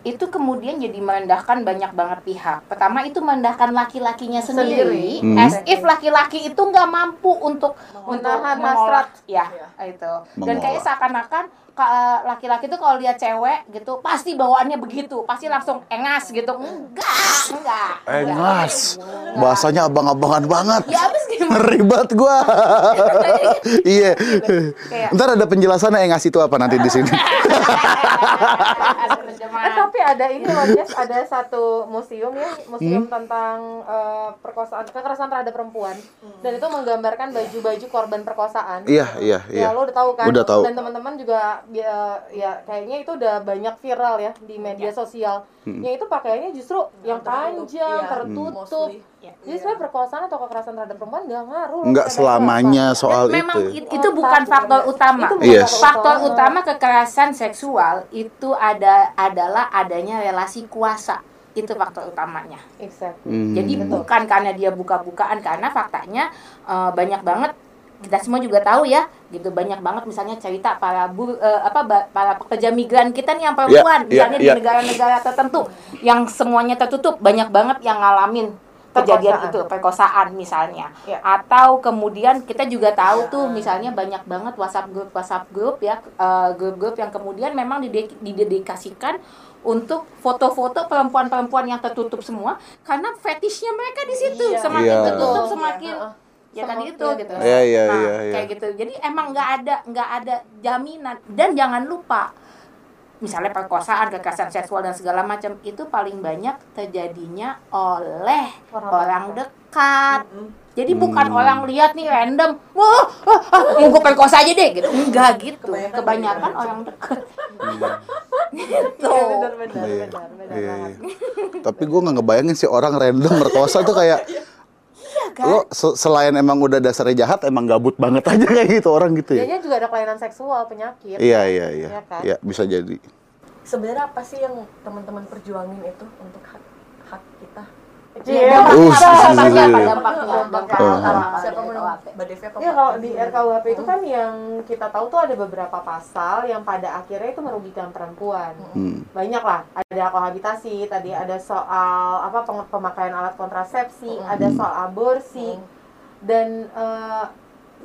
itu kemudian jadi merendahkan banyak banget pihak. Pertama itu merendahkan laki-lakinya sendiri, Hmm. as if laki-laki itu nggak mampu untuk untuk Menahan hasrat. ya itu. Dan kayak seakan-akan ka- laki-laki tuh kalau lihat cewek gitu pasti bawaannya begitu pasti langsung engas gitu enggak enggak Engas. Bahasanya abang-abangan banget. ya gimana banget gua. Iya. Ntar ada penjelasannya engas itu apa nanti di sini. Eh tapi ada ini loh Jess, ada satu museum ya, museum Hmm? tentang eh, perkosaan, kekerasan terhadap perempuan, dan itu menggambarkan baju-baju korban perkosaan. Iya, iya, iya. Ya lo udah tahu kan? Udah tahu. Dan teman-teman juga ya, ya kayaknya itu udah banyak viral ya di media sosial. Hmm. Yang itu pakaiannya justru yang panjang, Iya, tertutup. mostly. Jadi sebenarnya perkosaan atau kekerasan terhadap perempuan nggak ngaruh. pada selamanya apa. soal memang itu. it- itu bukan faktor utama. Itu bukan Yes. Faktor utama kekerasan seksual itu ada adalah adanya relasi kuasa. Itu faktor utamanya. Exactly. Hmm. Jadi bukan karena dia buka-bukaan karena faktanya eh, banyak banget kita semua juga tahu ya gitu banyak banget misalnya cerita para bur, eh, apa para pekerja migran kita nih yang perempuan Iya, misalnya iya, di iya. negara-negara tertentu yang semuanya tertutup banyak banget yang ngalamin kejadian Perkosaan. itu perkosaan misalnya Iya. atau kemudian kita juga tahu tuh misalnya banyak banget WhatsApp grup WhatsApp grup ya eh, grup-grup yang kemudian memang dide- didedikasikan untuk foto-foto perempuan-perempuan yang tertutup semua karena fetishnya mereka di situ Iya. semakin Iya. tertutup semakin heeh. Ya tadi Semakin- itu gitu. Iya, iya, Nah, iya, iya. kayak gitu. Jadi emang nggak ada nggak ada jaminan. Dan jangan lupa misalnya perkosaan kekerasan seksual dan segala macam itu paling banyak terjadinya oleh Orang orang, dekat. jadi bukan Hmm. orang lihat nih random wah ah, ah, mau gue perkosa aja deh gitu. Enggak gitu. Kebanyakan kebanyakan, orang dekat. Gitu. Iya, benar benar Iya. benar benar Iya, banget. iya. Tapi gue nggak ngebayangin sih orang random merkosa tuh kayak kan? lo se- selain emang udah dasarnya jahat emang gabut banget aja kayak gitu orang gitu ya. Dianya juga ada kelainan seksual penyakit Iya iya iya. Iya kan? Iya bisa jadi. Sebenarnya apa sih yang teman-teman perjuangin itu untuk hak? Iya. Uh, dampaknya iya. dampaknya. Iya. Kalau di RKUHP itu kan yang kita tahu tuh ada beberapa pasal yang pada akhirnya itu merugikan perempuan. Hmm. Banyak lah, ada kohabitasi, tadi ada soal apa pemakaian alat kontrasepsi, ada soal aborsi. Dan eh,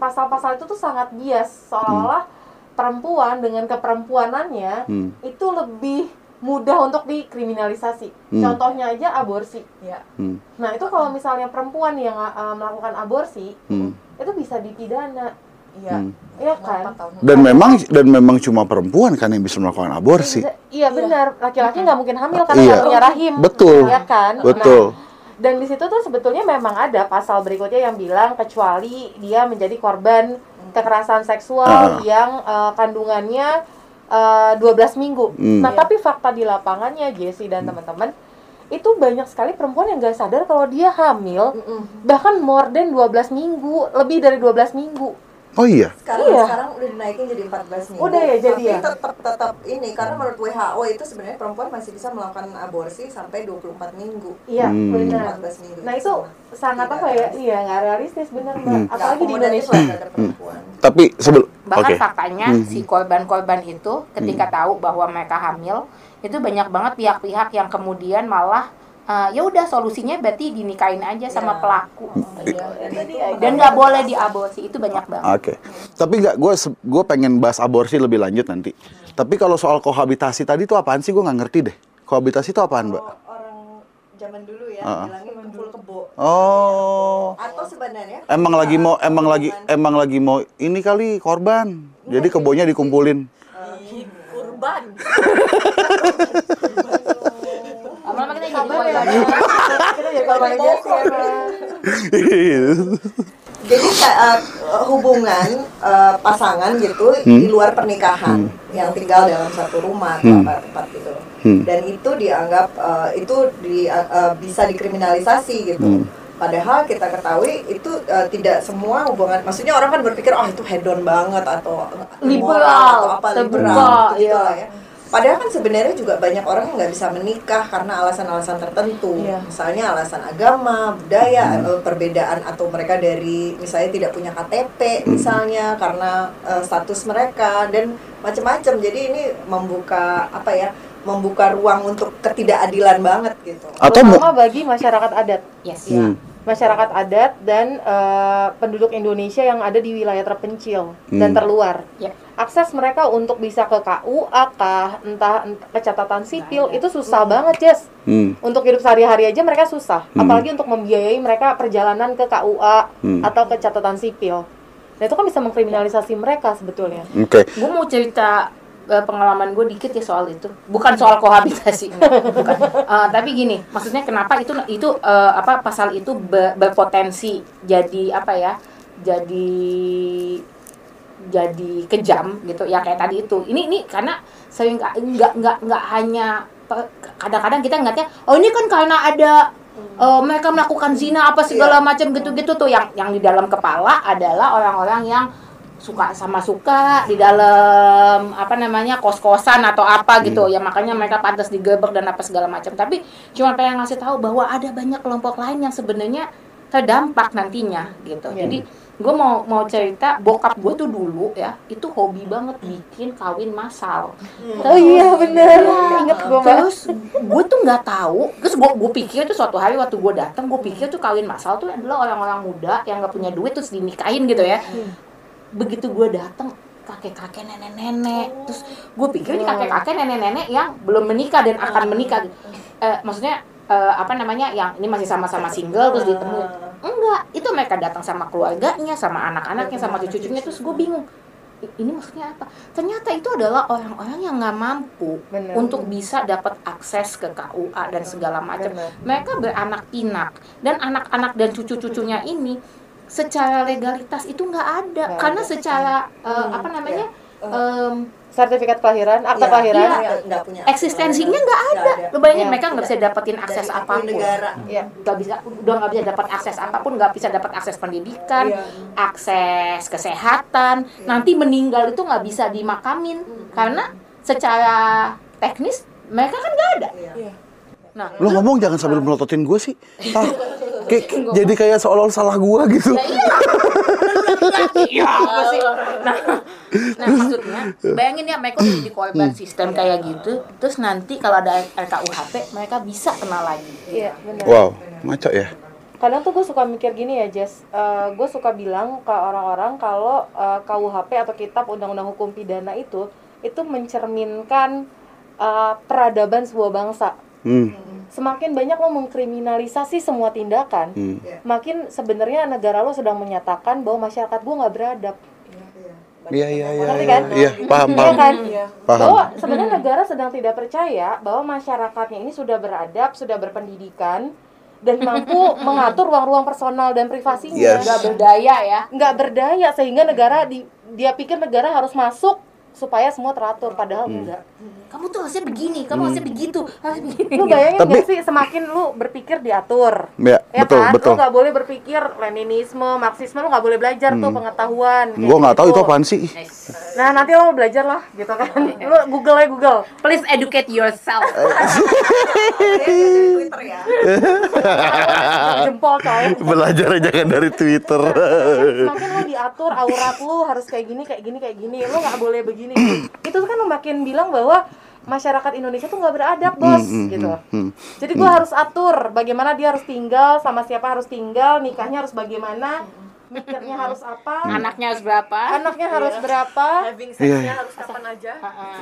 pasal-pasal itu tuh sangat bias. Seolah-olah perempuan dengan keperempuanannya Hmm. itu lebih mudah untuk dikriminalisasi. Hmm. Contohnya aja aborsi. Iya. Hmm. Nah, itu kalau misalnya perempuan yang eh, melakukan aborsi Hmm. itu bisa dipidana. Iya. Hmm. Iya Empat kan? Dan memang dan memang cuma perempuan kan yang bisa melakukan aborsi. Iya, Iya benar, laki-laki nggak mungkin hamil karena Iya. nggak punya rahim. Betul. Iya kan? Betul. Nah, dan di situ tuh sebetulnya memang ada pasal berikutnya yang bilang kecuali dia menjadi korban kekerasan seksual Ah. yang eh, kandungannya eh, 12 minggu. Hmm. Nah, tapi fakta di lapangannya Jesse dan teman-teman itu banyak sekali perempuan yang nggak sadar kalau dia hamil bahkan more than 12 minggu, lebih dari 12 minggu. Oh iya. sekarang Iya. sekarang udah dinaikin jadi 14 minggu. Udah ya, jadi Tapi ya? tetap tetap ini karena menurut WHO itu sebenarnya perempuan masih bisa melakukan aborsi sampai 24 minggu. Iya, Hmm. benar. 14 minggu. Nah, itu sangat apa ya? Iya, nggak realistis bener, Mbak. Hmm. Apalagi di Indonesia. lah terhadap perempuan. Tapi sebelum bahkan Oke. faktanya Mhm. si korban-korban itu ketika tahu bahwa mereka hamil itu banyak banget pihak-pihak yang kemudian malah eh, ya udah solusinya berarti dinikahin aja sama Iya. pelaku Iya, dan itu dan nggak boleh diaborsi itu banyak banget Oke. Tapi nggak gue gue pengen bahas aborsi lebih lanjut nanti. Tapi kalau soal kohabitasi tadi tuh apaan sih? Gue nggak ngerti deh. Kohabitasi itu apaan, Mbak? Orang zaman dulu ya bilangnya kumpul kebo. Oh. Atau sebenarnya Emang lagi mau emang lagi emang lagi mau ini kali korban. Jadi kebonya dikumpulin. Ih, Kurban. lama-lama kita jadi ya. Kita jadi korban aja sih emang. jadi uh, hubungan uh, pasangan gitu di luar pernikahan yang tinggal dalam satu rumah atau Hmm. tempat gitu Hmm. dan itu dianggap uh, itu di, uh, bisa dikriminalisasi gitu Hmm. padahal kita ketahui itu uh, tidak semua hubungan maksudnya orang kan berpikir oh itu hedon banget atau Liberal, atau apa terbuka, liberal gitu iya. lah ya Padahal kan sebenarnya juga banyak orang yang nggak bisa menikah karena alasan-alasan tertentu, Iya. misalnya alasan agama, budaya, eh, perbedaan atau mereka dari misalnya tidak punya KTP, misalnya karena eh, status mereka dan macam-macam. Jadi ini membuka apa ya, membuka ruang untuk ketidakadilan banget gitu. Atau mau Terutama bagi masyarakat adat. yes Hmm. Masyarakat adat dan eh, penduduk Indonesia yang ada di wilayah terpencil dan Hmm. terluar. Ya. Akses mereka untuk bisa ke KUA kah, entah, entah ke catatan sipil itu susah banget, Jess. Hmm. Untuk hidup sehari-hari aja mereka susah, Hmm. apalagi untuk membiayai mereka perjalanan ke KUA Hmm. atau ke catatan sipil. Nah, itu kan bisa mengkriminalisasi mereka sebetulnya. Oke. gue mau cerita pengalaman gue dikit ya soal itu. Bukan soal kohabitasi bukan. Eh, tapi gini maksudnya kenapa itu itu eh, apa pasal itu be- berpotensi jadi apa ya jadi jadi kejam gitu. Ya kayak tadi itu. Ini ini karena sering nggak nggak nggak nggak hanya kadang-kadang kita ngeliatnya oh ini kan karena ada eh, mereka melakukan zina apa segala macam gitu-gitu tuh. Yang yang di dalam kepala adalah orang-orang yang suka sama suka di dalam apa namanya kos-kosan atau apa gitu. Ya makanya mereka pantas digeber dan apa segala macam. Tapi cuma pengen ngasih tahu bahwa ada banyak kelompok lain yang sebenarnya terdampak nantinya gitu. Iya. jadi gue mau mau cerita bokap gue tuh dulu ya itu hobi banget bikin kawin massal Oh iya bener. Iya. Ingat gue terus gue tuh nggak tahu. Terus gue gue pikir tuh suatu hari waktu gue datang gue pikir tuh kawin massal tuh adalah orang-orang muda yang nggak punya duit terus dinikahin gitu ya begitu gue datang kakek-kakek nenek-nenek. Terus gue pikir ini kakek-kakek nenek-nenek yang belum menikah dan akan menikah. Eh, maksudnya eh, apa namanya yang ini masih sama-sama single terus ditemuin enggak itu mereka datang sama keluarganya sama anak-anaknya sama cucu-cucunya. Terus gue bingung "I- ini maksudnya apa? Ternyata itu adalah orang-orang yang nggak mampu Bener. untuk bisa dapat akses ke KUA dan segala macam. Mereka beranak pinak dan anak-anak dan cucu-cucunya ini secara legalitas itu nggak ada Nggak karena ada. secara Hmm, apa namanya iya. em, Sertifikat kelahiran, akta Iya, kelahiran. iya, ya. punya eksistensinya nggak ada. Nggak ada. Iya. mereka nggak bisa dapetin akses Dari apa pun. negara. Iya. Nggak bisa, udah nggak bisa dapat akses apa pun, nggak bisa dapat akses pendidikan, Iya. akses kesehatan. Nanti meninggal itu nggak bisa dimakamin karena secara teknis mereka kan nggak ada. Iya. Nah, Lo ngomong jangan sambil melototin gue sih. Ah, kayak, jadi kayak seolah-olah salah gue gitu. Ya iya. Iya, apa sih? Nah, nah maksudnya, bayangin ya mereka udah jadi korban sistem kayak gitu, terus nanti kalau ada RKUHP mereka bisa kenal lagi. Iya, benar. Wow, maco ya. Kadang tuh gue suka mikir gini ya, Jess. gue suka bilang ke orang-orang kalau eh, KUHP atau Kitab Undang-Undang Hukum Pidana itu itu mencerminkan eh, peradaban sebuah bangsa. Hmm, Semakin banyak lo mengkriminalisasi semua tindakan, hmm. makin sebenarnya negara lo sedang menyatakan bahwa masyarakat gue nggak beradab. Iya, iya, iya. Ngerti Iya, kan? iya, paham, Iya paham. kan? Paham. Bahwa sebenarnya negara sedang tidak percaya bahwa masyarakatnya ini sudah beradab, sudah berpendidikan, dan mampu mengatur ruang-ruang personal dan privasinya. Yes. Nggak berdaya ya. Nggak berdaya sehingga negara di, dia pikir negara harus masuk supaya semua teratur, padahal Hmm. enggak. Kamu tuh harusnya begini, kamu harusnya begitu, harus begini. Lu bayangin Tapi- nggak sih semakin lu berpikir diatur. Ya, Ya betul, kan? betul. Lu nggak boleh berpikir Leninisme, Marxisme, lu nggak boleh belajar tuh pengetahuan. Gue nggak tahu gitu. itu apaan sih. Nah nanti lo belajar lah, gitu kan. Lu Google aja Google. Please educate yourself. dari Twitter ya. Jempol coy. Belajar jangan dari Twitter. Semakin lu diatur aurat lu harus kayak gini, kayak gini, kayak gini. Lu nggak boleh begini. Itu kan lu makin bilang bahwa masyarakat Indonesia tuh nggak beradab bos, Hmm, hmm, gitu. hmm, hmm. Jadi gua harus atur bagaimana dia harus tinggal, sama siapa harus tinggal, nikahnya harus bagaimana, mikirnya harus apa, Anaknya harus berapa? anaknya harus berapa, Having sexnya Iya. harus kapan aja,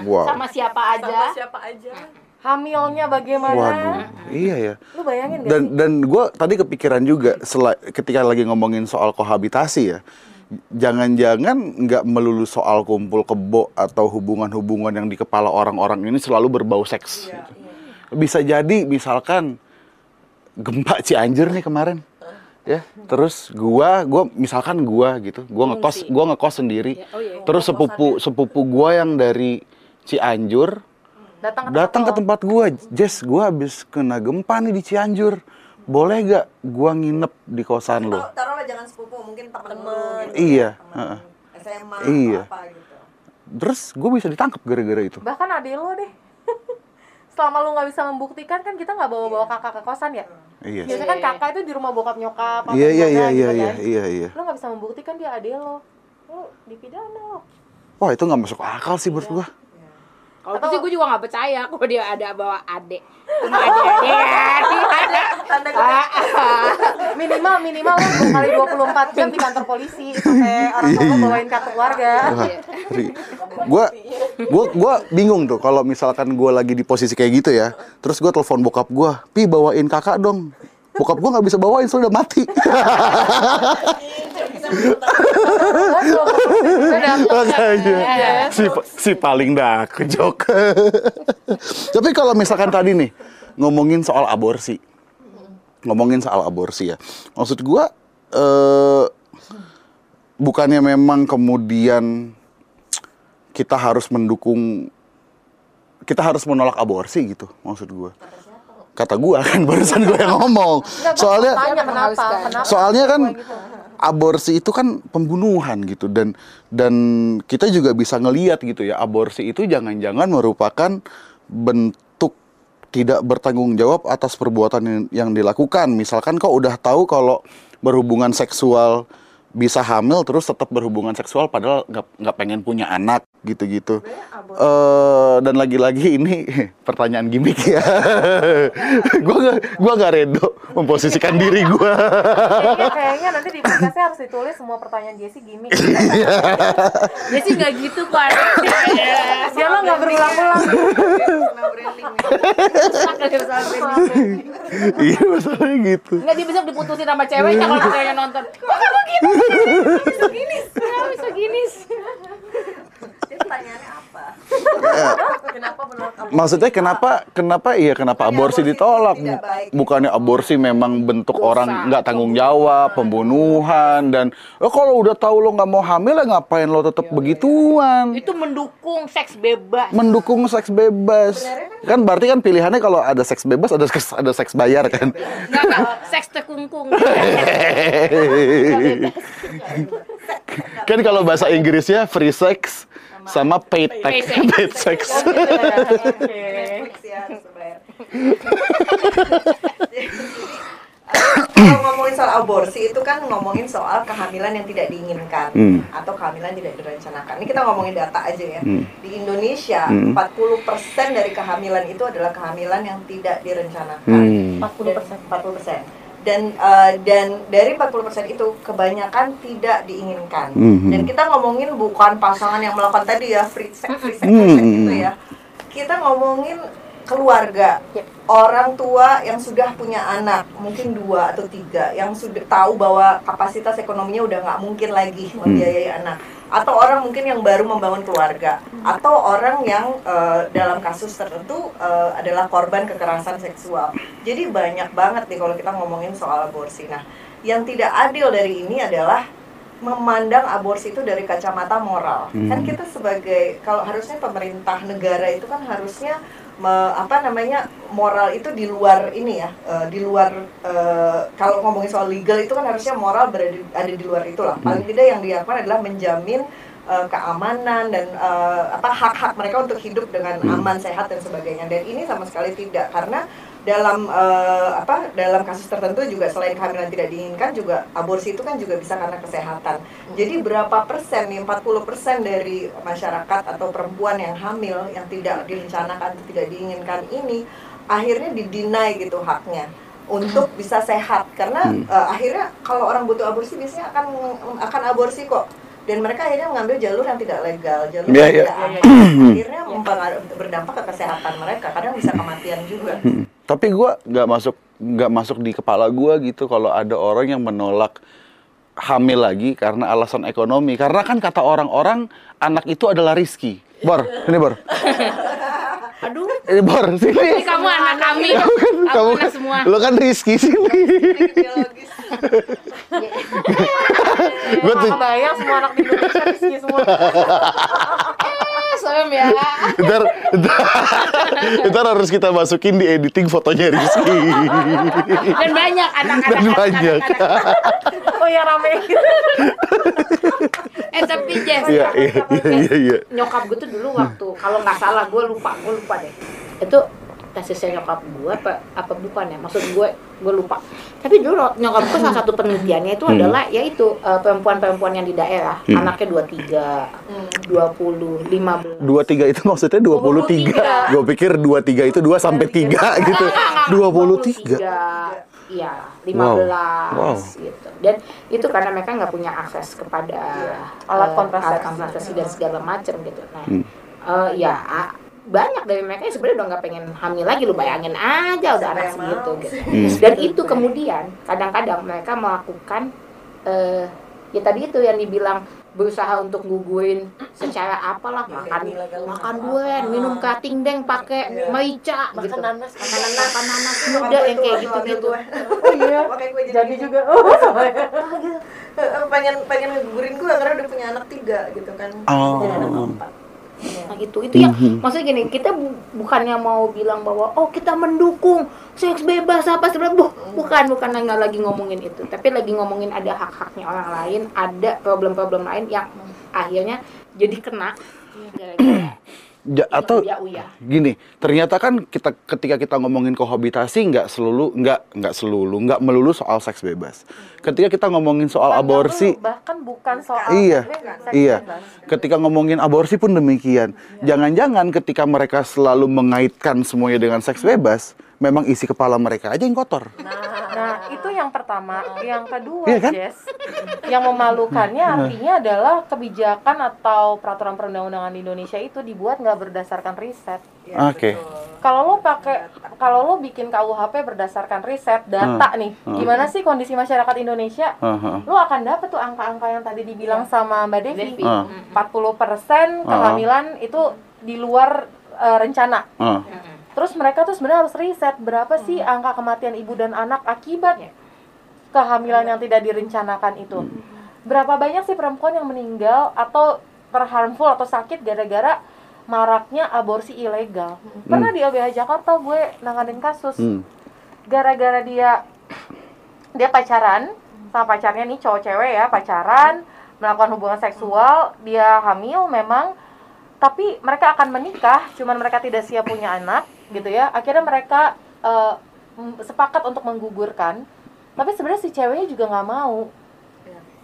Wow. Sama siapa aja? sama siapa aja. hamilnya bagaimana. Waduh, iya ya. Lu bayangin gak Dan sih? dan gue tadi kepikiran juga ketika lagi ngomongin soal kohabitasi ya. Jangan-jangan nggak melulu soal kumpul kebo atau hubungan-hubungan yang di kepala orang-orang ini selalu berbau seks. gitu. Bisa jadi misalkan gempa Cianjur nih kemarin. Ya, terus gua gua misalkan gua gitu, gua ngekos gua ngekos sendiri. Oh iya. Terus sepupu sepupu gua yang dari Cianjur Datang ke datang ke tempat tempat gua, Jess, gua habis kena gempa nih di Cianjur. Boleh gak gua nginep di kosan lo? Taruh- Taruhlah jangan sepupu, mungkin temen lu gitu. Iya, Temen heeh. SMA Iya. apa gitu. Terus gue bisa ditangkap gara-gara itu. lo. Bahkan adek lo deh. Selama lu nggak bisa membuktikan kan kita nggak bawa-bawa kakak ke kosan ya. Iya. sih. Biasanya kan kakak itu di rumah bokap nyokap Iya iya gimana iya gitu iya kan. iya iya iya. Lu nggak bisa membuktikan dia adek lo. Lu dipidana lo. Wah itu nggak masuk akal sih menurut gua. Kalau itu sih gue juga gak percaya kalau dia ada bawa adik. Sama adik adik ada. Tanda Ah, ah. Minimal minimal dua kali 24 jam di kantor polisi sampai orang tua lu bawain kartu keluarga. Gua gua gua bingung tuh kalau misalkan gua lagi di posisi kayak gitu ya. Terus gua telepon bokap gua, "Pi bawain kakak dong." Bokap gua nggak bisa bawain soalnya udah mati. Makanya si si paling dah kejok. Tapi kalau misalkan tadi nih ngomongin soal aborsi. Ngomongin soal aborsi ya. Maksud gua eh bukannya memang kemudian kita harus mendukung kita harus menolak aborsi gitu maksud gua. Kata gua kan barusan gua yang ngomong. Soalnya Tanya kenapa? mengharuskan. Kenapa? soalnya kan gitu? aborsi itu kan pembunuhan gitu dan dan kita juga bisa ngeliat gitu ya aborsi itu jangan-jangan merupakan bentuk tidak bertanggung jawab atas perbuatan yang, yang dilakukan misalkan kau udah tahu kalau berhubungan seksual bisa hamil terus tetap berhubungan seksual padahal nggak nggak pengen punya anak gitu-gitu. Eh dan lagi-lagi ini pertanyaan gimmick ya. gua nggak gua nggak redo memposisikan diri gua. Kayaknya, kayaknya nanti di podcastnya harus ditulis semua pertanyaan Jessie gimmick. Dia sih nggak gitu kan. Dia lo nggak berulang-ulang. Iya masalahnya gitu. Nggak dia bisa diputusin sama ceweknya kalau ceweknya nonton. Kok kamu gitu? Bisa gini, bisa gini. Pertanyaannya apa? Kenapa menolak aborsi? Maksudnya kenapa kenapa iya kenapa Bukannya aborsi aborsi ditolak? Bukannya aborsi memang bentuk Dosa. orang nggak tanggung jawab, pembunuhan dan oh, kalau udah tahu lo nggak mau hamil ya ngapain lo tetap begituan? Itu mendukung seks bebas. Mendukung seks bebas. Kan berarti kan pilihannya kalau ada seks bebas ada seks ada seks bayar kan? Nggak, nggak. Seks tekungkung. kan kalau bahasa Inggrisnya free sex sama paid sex, paid sex. Kalau ngomongin soal aborsi itu kan ngomongin soal kehamilan yang tidak diinginkan Hmm. atau kehamilan tidak direncanakan. Ini kita ngomongin data aja ya. Hmm. Di Indonesia Hmm. 40% dari kehamilan itu adalah kehamilan yang tidak direncanakan. Hmm. 40%. 40%. Dan eh, dan dari 40% itu kebanyakan tidak diinginkan. Mhm. Dan kita ngomongin bukan pasangan yang melakukan tadi ya free sex, free sex, Mhm. free sex gitu ya. Kita ngomongin keluarga, orang tua yang sudah punya anak, mungkin dua atau tiga, yang sudah tahu bahwa kapasitas ekonominya udah nggak mungkin lagi membiayai anak, atau orang mungkin yang baru membangun keluarga, atau orang yang eh, dalam kasus tertentu eh, adalah korban kekerasan seksual. Jadi banyak banget nih kalau kita ngomongin soal aborsi. Nah, yang tidak adil dari ini adalah memandang aborsi itu dari kacamata moral. Kan kita sebagai kalau harusnya pemerintah negara itu kan harusnya me- apa namanya moral itu di luar ini ya, eh, di luar eh, kalau ngomongin soal legal itu kan harusnya moral berada di- ada di luar itulah. Paling tidak yang dilakukan adalah menjamin eh, keamanan dan eh, apa hak-hak mereka untuk hidup dengan aman, sehat dan sebagainya. Dan ini sama sekali tidak karena dalam eh, apa dalam kasus tertentu juga selain kehamilan tidak diinginkan juga aborsi itu kan juga bisa karena kesehatan. Jadi berapa persen nih 40 persen dari masyarakat atau perempuan yang hamil yang tidak direncanakan atau tidak diinginkan ini akhirnya didinai gitu haknya untuk bisa sehat. Karena eh, akhirnya kalau orang butuh aborsi biasanya akan akan aborsi kok dan mereka akhirnya mengambil jalur yang tidak legal jalur Iya, yang iya. tidak aman akhirnya mempengaruh- berdampak ke kesehatan mereka kadang bisa kematian juga Tapi gua nggak masuk nggak masuk di kepala gua gitu kalau ada orang yang menolak hamil lagi karena alasan ekonomi. Karena kan kata orang-orang anak itu adalah rizki. Bor, ini Bor. Aduh, Ini Bor, sini. ini kamu anak kami. Kamu kan, Aku kamu anak semua. Lo kan rizki sini. biologis Gua tuh Kebayang semua anak di Indonesia rizki semua. Ya. ntar, ntar, ntar harus kita masukin di editing fotonya Rizky. Dan banyak anak-anak. Dan banyak. Oh ya rame gitu. Eh tapi Jess, Iya, iya, iya, iya, iya. nyokap gue tuh dulu waktu kalau nggak salah gue lupa gue lupa deh itu tesisnya nyokap gue apa apa bukan ya maksud gue gue lupa tapi dulu nyokap gue salah satu penelitiannya itu Hmm. adalah yaitu eh, perempuan-perempuan yang di daerah Hmm. anaknya 23 20 15 Dua tiga itu maksudnya dua puluh tiga. Gue pikir dua tiga itu dua sampai tiga gitu. Dua puluh tiga. Iya, Wow. 15 Wow. gitu. Dan itu karena mereka nggak punya akses kepada Alat eh, kontrasepsi. alat kontrasepsi dan segala macam gitu. Nah, Hmm. eh, ya banyak dari mereka yang sebenarnya udah nggak pengen hamil lagi lu bayangin aja udah anak segitu gitu. Hmm. Dan itu kemudian kadang-kadang mereka melakukan eh ya tadi itu yang dibilang berusaha untuk gugurin secara apalah makan ilegal makan durian minum kating deng pakai Iya. merica Makan gitu nanas. makan nanas makan nanas muda yang kayak gitu gitu. Oh iya. Jadi, juga. Oh sama ya. pengen pengen ngegugurin gue karena udah punya anak tiga gitu kan Oh. jadi anak keempat Nah gitu, itu yang Mhm. maksudnya gini, kita bu- bukannya mau bilang bahwa oh kita mendukung seks bebas apa sebenarnya Bu- bukan bukan nggak lagi ngomongin itu, tapi lagi ngomongin ada hak-haknya orang lain, ada problem-problem lain yang akhirnya jadi kena. Gara-gara Ja- atau Ya, Uya. gini, ternyata kan kita ketika kita ngomongin kohabitasi nggak selulu nggak nggak selulu nggak melulu soal seks bebas. Ketika kita ngomongin soal Bukan aborsi, dulu, bahkan bukan soal Iya, seks iya. bebas. Ketika ngomongin aborsi pun demikian. Jangan-jangan ketika mereka selalu mengaitkan semuanya dengan seks bebas, memang isi kepala mereka aja yang kotor. Nah, itu yang pertama. Yang kedua, Iya kan? Jess, yang memalukannya artinya adalah kebijakan atau peraturan perundang-undangan di Indonesia itu dibuat nggak berdasarkan riset. Oke. Kalau lo pakai, kalau lo bikin KUHP berdasarkan riset data nih, gimana sih kondisi masyarakat Indonesia? Aha. Lo akan dapet tuh angka-angka yang tadi dibilang sama Mbak Devi. Ah. 40% kehamilan itu di luar eh, rencana. Ah. Terus mereka tuh sebenarnya harus riset berapa sih angka kematian ibu dan anak akibat kehamilan yang tidak direncanakan itu. Berapa banyak sih perempuan yang meninggal atau terharmful atau sakit gara-gara maraknya aborsi ilegal. Pernah di LBH Jakarta gue nanganin kasus. Hmm. gara-gara dia dia pacaran sama pacarnya nih cowok cewek ya pacaran melakukan hubungan seksual dia hamil memang tapi mereka akan menikah cuman mereka tidak siap punya anak gitu ya. Akhirnya mereka m- sepakat untuk menggugurkan. Tapi sebenarnya si ceweknya juga nggak mau.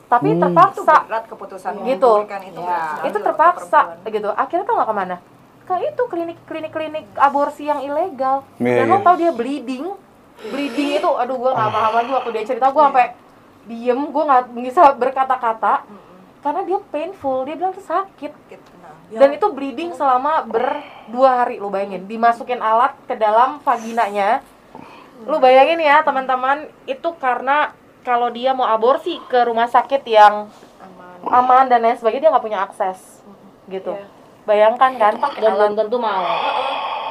Tapi itu terpaksa. Berat keputusan Gitu. itu sekali itu terpaksa gitu. Akhirnya tau nggak ke mana. Ke itu klinik klinik klinik aborsi yang ilegal. Iya, dan lo iya. tau dia bleeding? Bleeding itu aduh gue nggak paham lagi waktu dia cerita. Gue sampai diem gue nggak bisa berkata-kata. Karena dia painful dia bilang tuh sakit. Gitu. Dan itu bleeding selama berdua hari lu bayangin. Dimasukin alat ke dalam vaginanya. Lu bayangin ya teman-teman itu karena kalau dia mau aborsi ke rumah sakit yang aman, dan lain sebagainya dia nggak punya akses gitu. Bayangkan kan Dan belum tentu mau.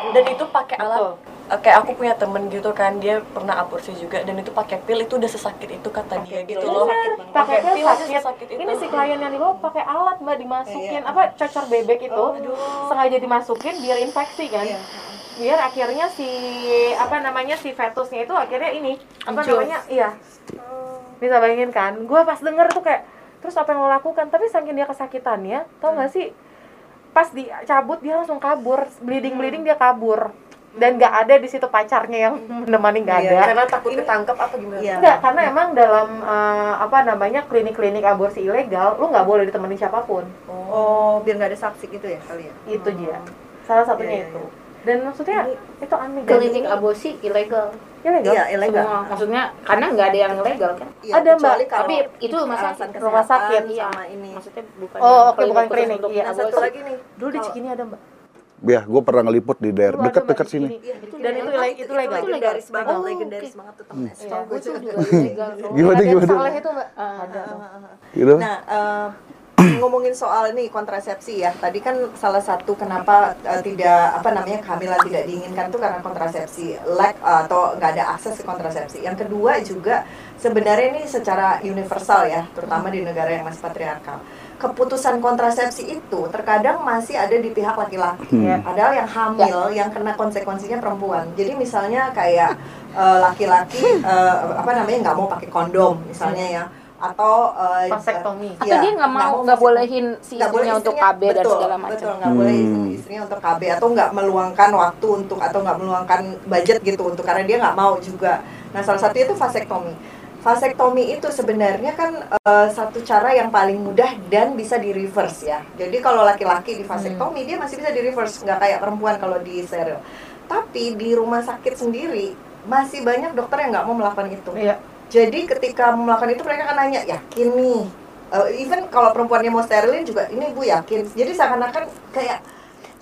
dan itu pakai alat Oke, aku punya temen gitu kan, dia pernah aborsi juga dan itu pakai pil itu udah sesakit itu kata dia gitu loh. pakai pil sakit. sesakit itu. Ini si klien yang dibawa pakai alat mbak dimasukin apa cocor bebek itu sengaja dimasukin biar infeksi kan. Biar akhirnya si apa namanya si fetusnya itu akhirnya ini apa Hancur. namanya iya bisa bayangin kan. Gue pas denger tuh kayak terus apa yang lo lakukan tapi saking dia kesakitannya tau nggak sih pas dicabut dia langsung kabur bleeding bleeding dia kabur dan nggak ada di situ pacarnya yang menemani nggak ada Karena takut ketangkep apa gimana? Iya. Enggak, karena emang dalam eh, apa namanya klinik-klinik aborsi ilegal, lu nggak boleh ditemani siapa pun. oh biar nggak ada saksi gitu ya kali ya Itu dia. Salah satunya Iya, iya, itu. Dan maksudnya itu aneh? Klinik aborsi ilegal. ilegal. iya ilegal Semua. Maksudnya karena nggak ada yang legal kan? Iya, Ada, Mbak. Tapi itu rumah sakit. alasan Rumah sakit, kesehatan iya. sama ini Maksudnya bukan Oh, oke, bukan khusus klinik, iya. nah satu lagi nih Dulu di Cikini ada, Mbak. Ya, gue pernah ngeliput di daerah dekat-dekat sini. Iya, Dan itu itu, itu legal. legendaris banget Oh, legendaris oke. banget tuh Gue juga ilegal. Gimana, gimana? Saleh itu, Mbak. Ah. Ada. tuh. Gitu. Nah, eh, ngomongin soal ini kontrasepsi ya. Tadi kan salah satu kenapa eh, tidak apa namanya kehamilan tidak diinginkan tuh karena kontrasepsi lack eh, atau nggak ada akses ke kontrasepsi. Yang kedua juga sebenarnya ini secara universal ya, terutama di negara yang masih patriarkal. Keputusan kontrasepsi itu terkadang masih ada di pihak laki-laki. Iya. Padahal yang hamil yang kena konsekuensinya perempuan. Jadi misalnya kayak eh, laki-laki eh, apa namanya nggak mau pakai kondom misalnya ya atau eh, Vasektomi. eh, Atau dia nggak mau nggak bolehin si nggak boleh istrinya untuk istrinya, KB dan betul, segala macam. Betul, nggak boleh Hmm. istrinya untuk KB atau nggak meluangkan waktu untuk atau nggak meluangkan budget gitu untuk karena dia nggak mau juga. Nah salah satu itu vasektomi. Vasektomi itu sebenarnya kan eh, satu cara yang paling mudah dan bisa di reverse ya. Jadi kalau laki-laki di vasektomi dia masih bisa di reverse, nggak kayak perempuan kalau di steril. Tapi di rumah sakit sendiri masih banyak dokter yang nggak mau melakukan itu. Iya. Jadi ketika melakukan itu mereka akan nanya, yakin nih? Eh, even kalau perempuannya mau sterilin juga, ini bu yakin. Jadi seakan-akan kayak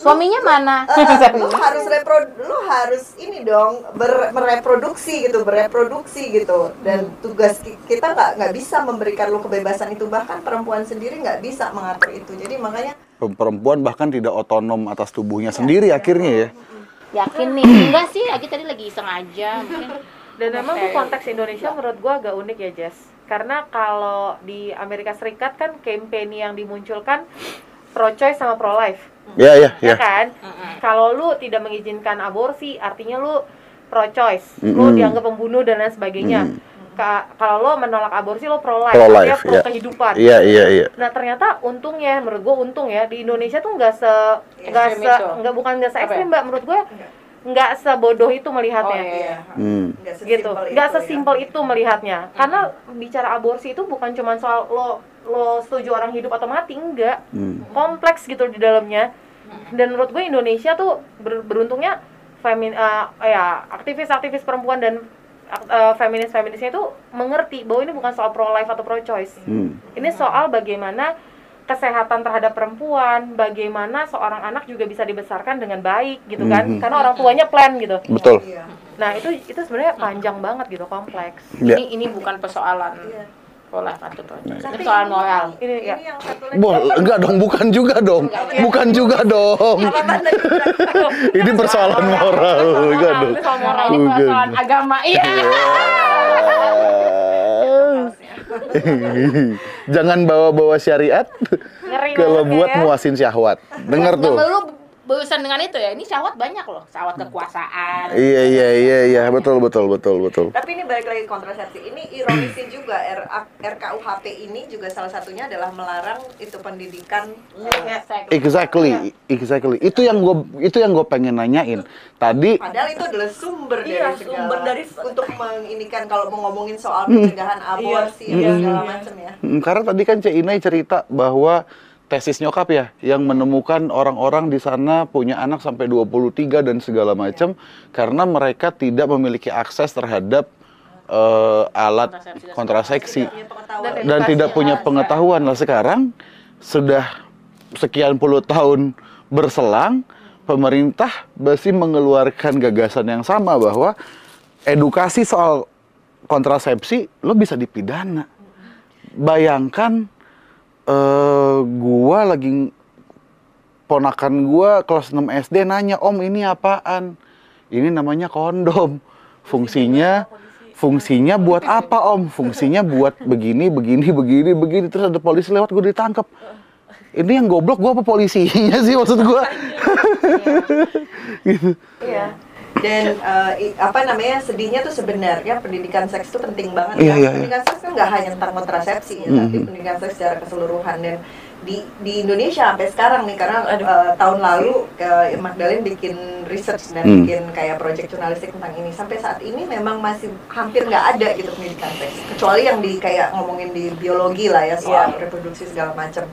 Suaminya mana? eh, lu harus repro, lu harus ini dong ber, mereproduksi gitu, bereproduksi gitu. Dan tugas ki- kita nggak nggak bisa memberikan lu kebebasan itu. Bahkan perempuan sendiri nggak bisa mengatur itu. Jadi makanya Perempuan bahkan tidak otonom atas tubuhnya sendiri akhirnya ya. Yakin nih? Enggak sih, lagi tadi lagi iseng aja. Mungkin Dan memang Steril. konteks Indonesia menurut gua agak unik ya, Jess. Karena kalau di Amerika Serikat kan campaign yang dimunculkan pro choice sama pro life. Ya, ya, ya ya. kan? Kalau lu tidak mengizinkan aborsi, artinya lu pro choice, lu Mm-mm. dianggap pembunuh dan lain sebagainya. Mm. ka- kalau lo menolak aborsi lo pro life, Pro-life, artinya pro ya. kehidupan. Iya, iya, iya. Nah ternyata untungnya menurut gue untung ya di Indonesia tuh nggak se nggak Ekstrim se itu. nggak bukan nggak se ekstrim ya? mbak menurut gue nggak sebodoh itu melihatnya Oh, iya. Hmm. Nggak gitu sesimpel nggak itu ya. sesimpel itu melihatnya karena bicara aborsi itu bukan cuma soal lo lo setuju orang hidup atau mati enggak Hmm. kompleks gitu di dalamnya dan menurut gue Indonesia tuh ber- beruntungnya femin eh, ya aktivis-aktivis perempuan dan eh, feminis-feminisnya itu mengerti bahwa ini bukan soal pro life atau pro choice Hmm. ini soal bagaimana kesehatan terhadap perempuan, bagaimana seorang anak juga bisa dibesarkan dengan baik gitu kan, Mhm. karena orang tuanya plan gitu. Betul. Iya. Nah itu itu sebenarnya panjang banget gitu, kompleks. Ya. Ini ini bukan persoalan Iya. Pro life atau pro choice. Ini Tapi persoalan moral. Ini ya. Ini yang satu lagi. Boh, enggak dong, bukan juga dong. Bukan juga dong. Ini persoalan moral, enggak dong. Ini soal moral. Ini persoalan agama. Iya. Jangan bawa-bawa syariat Ngeri kalau buat ya. muasin syahwat. Dengar tuh. Lu berurusan dengan itu ya. Ini syahwat banyak loh. Syahwat kekuasaan. Iya iya iya iya betul betul betul betul. Tapi ini balik lagi ke kontrasepsi. Ini ironisnya juga RA RKUHP ini juga salah satunya adalah melarang itu pendidikan eh, Seks. Exactly, exactly. Itu yang gue itu yang gue pengen nanyain. Tadi Padahal itu adalah sumber Iya, dari segala sumber dari- untuk menginikan kalau mau ngomongin soal pencegahan aborsi Iya, dan segala iya. macam ya. Mm, Karena tadi kan Cek Inai cerita bahwa tesis nyokap ya yang menemukan orang-orang di sana punya anak sampai 23 dan segala macam karena mereka tidak memiliki akses terhadap eh, alat Kontrasepsi. Dan dan tidak ya, punya pengetahuan. Lah sekarang sudah sekian puluh tahun berselang pemerintah masih mengeluarkan gagasan yang sama bahwa edukasi soal kontrasepsi lo bisa dipidana. Bayangkan eh gua lagi ponakan gua kelas 6 SD nanya om ini apaan? Ini namanya kondom. Fungsinya fungsinya buat apa om? Fungsinya buat begini begini begini begini. Terus ada polisi lewat gue ditangkap ini yang goblok gua apa polisinya sih maksud gua? Iya. Dan i- apa namanya sedihnya tuh sebenarnya pendidikan seks itu penting banget Iya, kan. iya, iya. pendidikan seks kan nggak hanya tentang kontrasepsi ya, tapi Mhm. pendidikan seks secara keseluruhan dan di di Indonesia sampai sekarang nih karena eh, tahun lalu eh, Magdalene bikin research dan Hmm. bikin kayak project jurnalistik tentang ini sampai saat ini memang masih hampir nggak ada gitu pendidikan seks kecuali yang di kayak ngomongin di biologi lah ya soal reproduksi segala macam.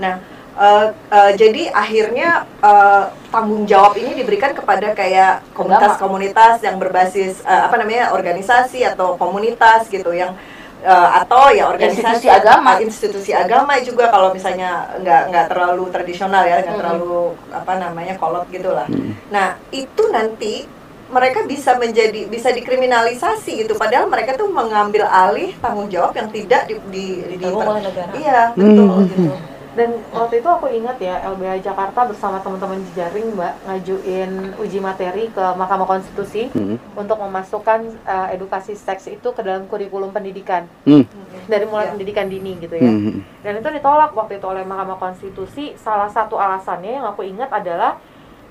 Nah eh, eh, jadi akhirnya eh, tanggung jawab ini diberikan kepada kayak komunitas-komunitas yang berbasis eh, apa namanya organisasi atau komunitas gitu yang eh, atau ya organisasi Institusi agama. institusi agama juga kalau misalnya nggak nggak terlalu tradisional ya nggak terlalu apa namanya kolot gitulah. Nah itu nanti mereka bisa menjadi bisa dikriminalisasi gitu padahal mereka tuh mengambil alih tanggung jawab yang tidak di, di, di- Ditanggung oleh negara. iya betul gitu Dan waktu itu aku ingat ya LBH Jakarta bersama teman-teman jejaring Mbak ngajuin uji materi ke Mahkamah Konstitusi Hmm. untuk memasukkan eh, edukasi seks itu ke dalam kurikulum pendidikan Hmm. dari mulai Iya. pendidikan dini gitu ya. Hmm. Dan itu ditolak waktu itu oleh Mahkamah Konstitusi. Salah satu alasannya yang aku ingat adalah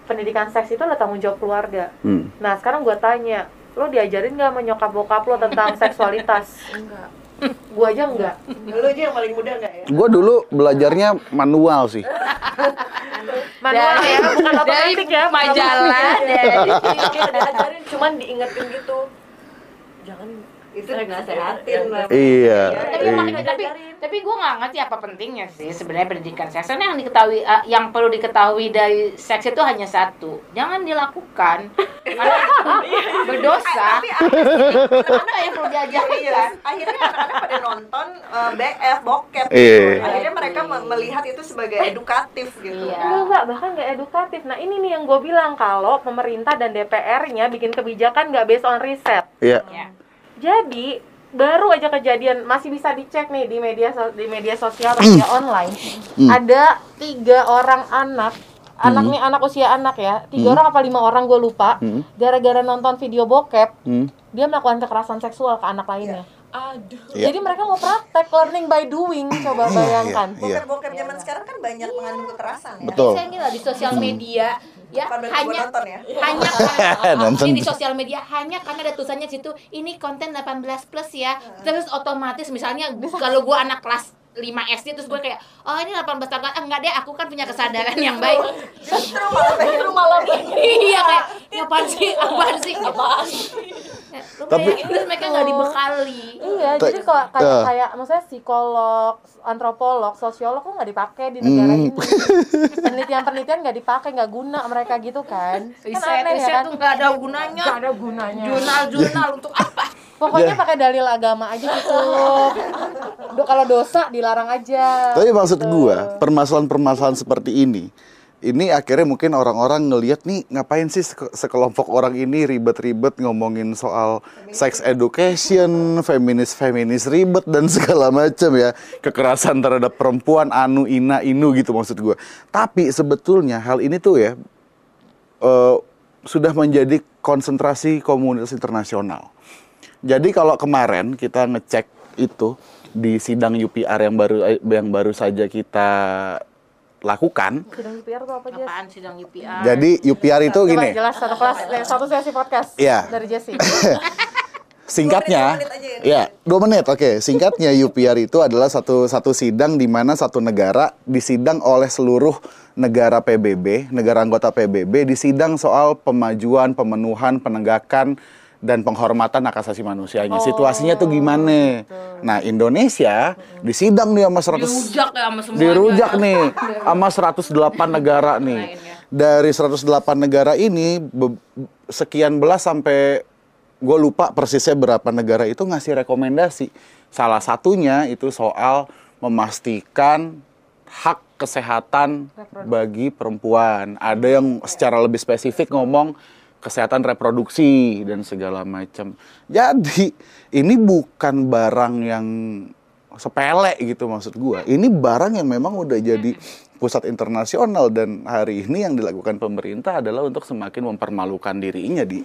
pendidikan seks itu adalah tanggung jawab keluarga. Hmm. Nah sekarang gue tanya, lo diajarin nggak sama nyokap bokap lo tentang seksualitas? enggak Gue aja enggak. lu aja yang paling muda nggak ya Gue dulu belajarnya manual sih. Manual Dari- ya, bukan dari otomatik ya. majalah dari Iya, diajarin cuman diingetin gitu jangan itu dinasehatin lah Iya. tapi iya. makanya tapi tapi gue nggak ngerti apa pentingnya sih sebenarnya pendidikan seks karena yang diketahui eh, yang perlu diketahui dari seks itu hanya satu jangan dilakukan karena berdosa karena yang perlu diajarkan akhirnya anak-anak pada nonton uh, BF bokep Iya. gitu. akhirnya mereka me- melihat itu sebagai edukatif gitu Iya. Enggak, enggak, bahkan nggak edukatif. Nah ini nih yang gue bilang kalau pemerintah dan DPR-nya bikin kebijakan nggak based on riset. Iya. ya Jadi baru aja kejadian masih bisa dicek nih di media so- di media sosial atau media online. Ada tiga orang anak, anak nih anak usia anak ya, tiga orang apa lima orang gue lupa. Hmm. Gara-gara nonton video bokep, Hmm. dia melakukan kekerasan seksual ke anak lainnya. aduh Iya. Jadi mereka mau praktek learning by doing, coba bayangkan. Iya. bokep-bokep zaman sekarang kan banyak mengandung kekerasan ya Betul. saya kira di sosial media ya Bukan hanya nonton ya. hanya karena Nonton. ini di sosial media hanya karena ada tulisannya di situ ini konten 18 plus ya. Terus otomatis misalnya kalau gua anak kelas 5 SD terus gue kayak oh ini 18 tahun. Ah, enggak deh aku kan punya kesadaran yang baik. Justru malah pengen Lu malah iya kayak "Ini apaan sih? Apaan sih? Apaan Tapi- terus mereka nggak dibekali Iya, Ta- jadi kalau kayak eh. kayak maksudnya psikolog, antropolog, sosiolog kok nggak dipakai di negara Hmm. ini. Penelitian-penelitian nggak dipakai, nggak guna mereka gitu kan. kan riset aneh riset ya kan? tuh nggak ada gunanya Nggak ada gunanya. jurnal jurnal untuk apa Pokoknya Ya. pakai dalil agama aja gitu. Do- kalau dosa dilarang aja. Tapi maksud Gitu. gua, permasalahan-permasalahan seperti ini, ini akhirnya mungkin orang-orang ngelihat nih ngapain sih seke- sekelompok orang ini ribet-ribet ngomongin soal sex education, feminis-feminis ribet dan segala macam ya, kekerasan terhadap perempuan, anu, ina, inu gitu maksud gua. Tapi sebetulnya hal ini tuh ya eh, sudah menjadi konsentrasi komunitas internasional. Jadi kalau kemarin kita ngecek itu di sidang UPR yang baru yang baru saja kita lakukan. Sidang UPR apa Jess? apaan sidang UPR Jadi UPR itu Coba gini, jelas satu kelas, eh, satu sesi podcast Iya. dari Jesse. singkatnya, ya dua menit, oke. Singkatnya UPR itu adalah satu satu sidang di mana satu negara disidang oleh seluruh negara PBB, negara anggota PBB, disidang soal pemajuan, pemenuhan, penegakan dan penghormatan hak asasi manusianya. Situasinya tuh gimana? Nah, Indonesia disidang nih sama 100 dirujak ya sama semuanya dirujak nih sama 108 negara nih. Dari 108 negara ini be- sekian belas sampai gue lupa persisnya berapa negara itu ngasih rekomendasi. Salah satunya itu soal memastikan hak kesehatan bagi perempuan. Ada yang secara lebih spesifik ngomong kesehatan reproduksi dan segala macam. Jadi ini bukan barang yang sepele gitu maksud gua. Ini barang yang memang udah jadi pusat internasional dan hari ini yang dilakukan pemerintah adalah untuk semakin mempermalukan dirinya di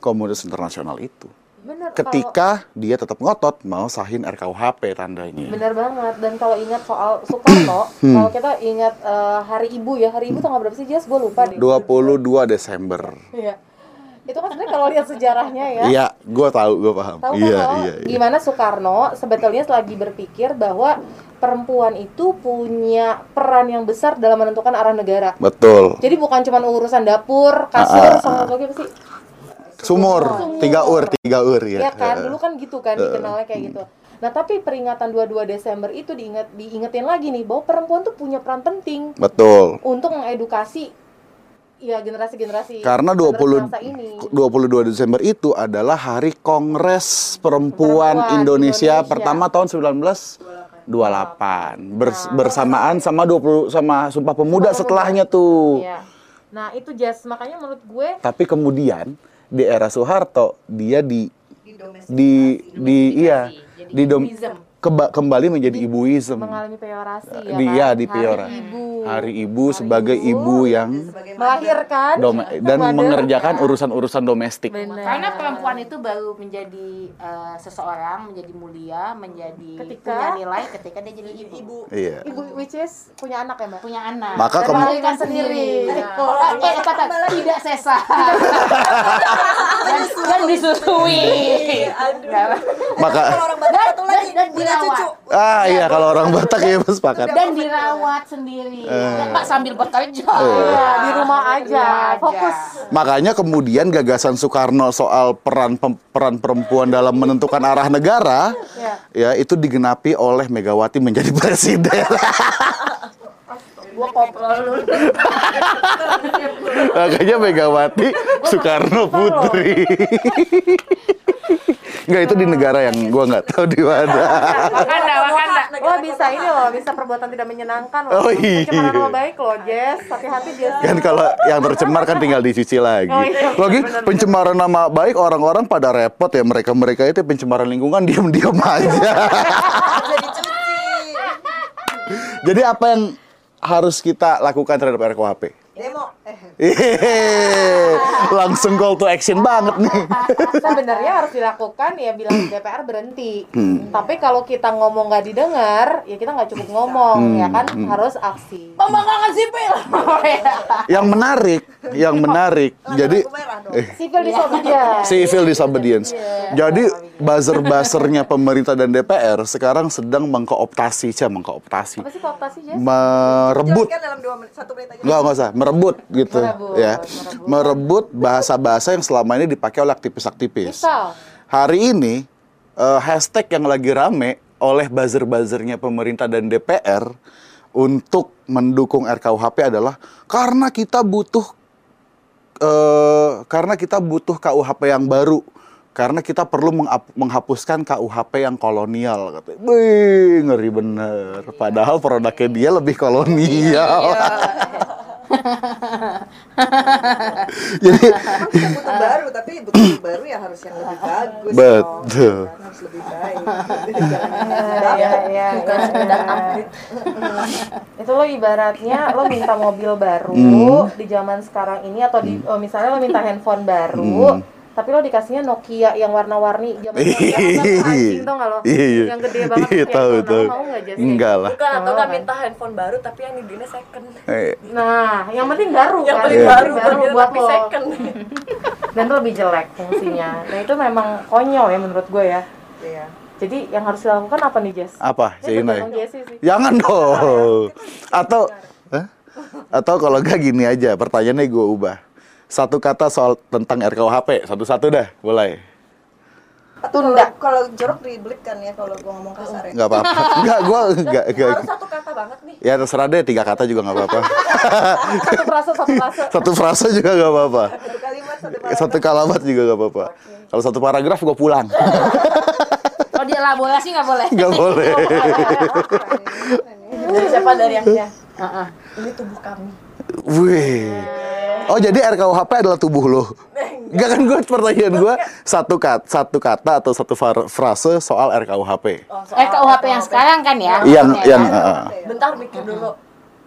komunitas internasional itu. Bener, kalau- Ketika dia tetap ngotot mau sahin RKUHP tandanya. Bener banget dan kalau ingat soal Soekarno, Hmm. kalau kita ingat eh, Hari Ibu ya, Hari Ibu tanggal berapa sih Jess? Gue lupa deh. 22 Desember. Iya. Itu kan sebenarnya kalau lihat sejarahnya ya. Iya, gua tahu, gua paham. Tahu kan Iya, kalau iya, iya. gimana Soekarno sebetulnya lagi berpikir bahwa perempuan itu punya peran yang besar dalam menentukan arah negara. Betul. Jadi bukan cuma urusan dapur, Ah, ah, kasur, sama apa sih? Sumur, tiga ur, tiga ur ya. Iya kan, dulu kan gitu kan dikenalnya kayak gitu. Nah, tapi peringatan 22 Desember itu diingat diingetin lagi nih bahwa perempuan tuh punya peran penting Betul. untuk mengedukasi ya generasi-generasi Karena 20 generasi bangsa ini. 22 Desember itu adalah Hari Kongres Perempuan, Perempuan Indonesia, Indonesia. pertama tahun 1928. Bers- bersamaan sama 20 sama Sumpah Pemuda Sumpah setelahnya tuh. Iya. Nah, itu Jess, makanya menurut gue Tapi kemudian di era Soeharto dia di Didomestikasi. di di iya di dom. Keba- kembali menjadi ibuism. mengalami peorasi ya Di- kan? iya, di Hari peora. Ibu. Hari Ibu sebagai ibu yang Sebagai melahirkan dan mother. mengerjakan urusan-urusan domestik. Benar. Karena perempuan itu baru menjadi eh, seseorang, menjadi mulia, menjadi Ketika- punya nilai ketika dia jadi ibu. ibu. Iya. Ibu which is punya anak ya, Mbak? Punya anak. Maka Dan melahirkan sendiri. Nah. Eh, eh, kata tidak sesa. dan, dan disusui. Nggak. Maka Kalau orang Batak satu lagi dan punya dirawat. cucu. ah iya kalau orang Batak ya sepakat. dan dirawat sendiri. Eh. Pak sambil bekerja. Iya, di rumah aja, aja. fokus. Makanya kemudian gagasan Soekarno soal peran peran perempuan dalam menentukan arah negara ya Ya. itu digenapi oleh Megawati menjadi presiden. Gua koprol lu. Makanya Megawati Soekarno Putri. Enggak itu di negara yang gua nggak tahu di mana. Wakanda, Wakanda. Wah bisa ini loh, bisa perbuatan tidak menyenangkan loh. Oh, iya. Pencemaran nama baik loh, Jess. Hati-hati Jess. Kan kalau yang tercemar kan tinggal dicuci lagi. Oh, iya, Lagi pencemaran nama baik orang-orang pada repot ya mereka-mereka itu pencemaran lingkungan diam-diam aja. Jadi apa yang harus kita lakukan terhadap RKUHP? Demo. Eh. Langsung call to action banget nih. sebenarnya harus dilakukan ya bilang DPR berhenti. Hmm. Tapi kalau kita ngomong nggak didengar, ya kita nggak cukup ngomong, Hmm, ya kan harus aksi. Pembangkangan sipil. Yang menarik, yang menarik. Jadi dong. Civil disobedience. civil disobedience. Jadi buzzer-buzzernya pemerintah dan DPR sekarang sedang mengkooptasi, cah mengkooptasi. Apa sih kooptasi Jess? Merebut Jelaskan dalam dua menit, satu menit aja. Enggak, enggak usah. Merebut gitu. Merebut, ya. merebut. Bahasa-bahasa yang selama ini dipakai oleh aktivis-aktivis. Hari ini eh, hashtag yang lagi rame oleh buzzer-buzzernya pemerintah dan DPR untuk mendukung RKUHP adalah karena kita butuh eh, karena kita butuh KUHP yang baru. Karena kita perlu menghapuskan KUHP yang kolonial katanya. Wih, ngeri bener. Padahal produknya dia lebih kolonial. Jadi Emang kita butuh baru, tapi butuh baru ya harus yang lebih bagus. Betul. dong. Harus lebih baik. ya, ya, bukan ya. sekedar upgrade itu lo ibaratnya lo minta mobil baru Hmm. di zaman sekarang ini atau di oh, misalnya lo minta handphone baru Hmm. Tapi lo dikasihnya Nokia yang warna-warni zaman kan anjing tau gak lo Iya, iya. yang gede banget Iya, tahu, tahu. lo mau nggak Jess? Enggak lah. bukan atau nggak minta handphone baru tapi yang dibelinya second Eh, nah yang penting baru yang kan Iya. baru baru buat lo second dan itu lebih jelek fungsinya nah itu memang konyol ya menurut gue ya Iya. jadi yang harus dilakukan apa nih Jess? apa tergantung Jessie sih Jangan dong. Atau Hah? atau kalau enggak gini aja, pertanyaannya gue ubah. Satu kata soal tentang RKUHP, satu-satu dah, mulai. Tunda. Kalau jorok ribet kan ya kalau gua ngomong kasar ya. Enggak apa-apa. Enggak, gue enggak, enggak. harus satu kata banget nih Ya terserah deh, tiga kata juga nggak apa-apa. satu frase satu frase Satu frase juga nggak apa-apa. Satu kalimat, satu paragraf. Satu kalimat juga nggak apa-apa. Kalau satu paragraf gue pulang. Kalau dielaborasi nggak boleh. Nggak boleh. dari siapa dari yang ya Heeh. ini tubuh kami Wih. Oh jadi RKUHP adalah tubuh lo? Enggak kan gue pertanyaan gue satu kata, satu kata atau satu frase soal RKUHP. oh, soal Eh KUHP yang sekarang kan ya? Yang yang kan? uh, bentar mikir dulu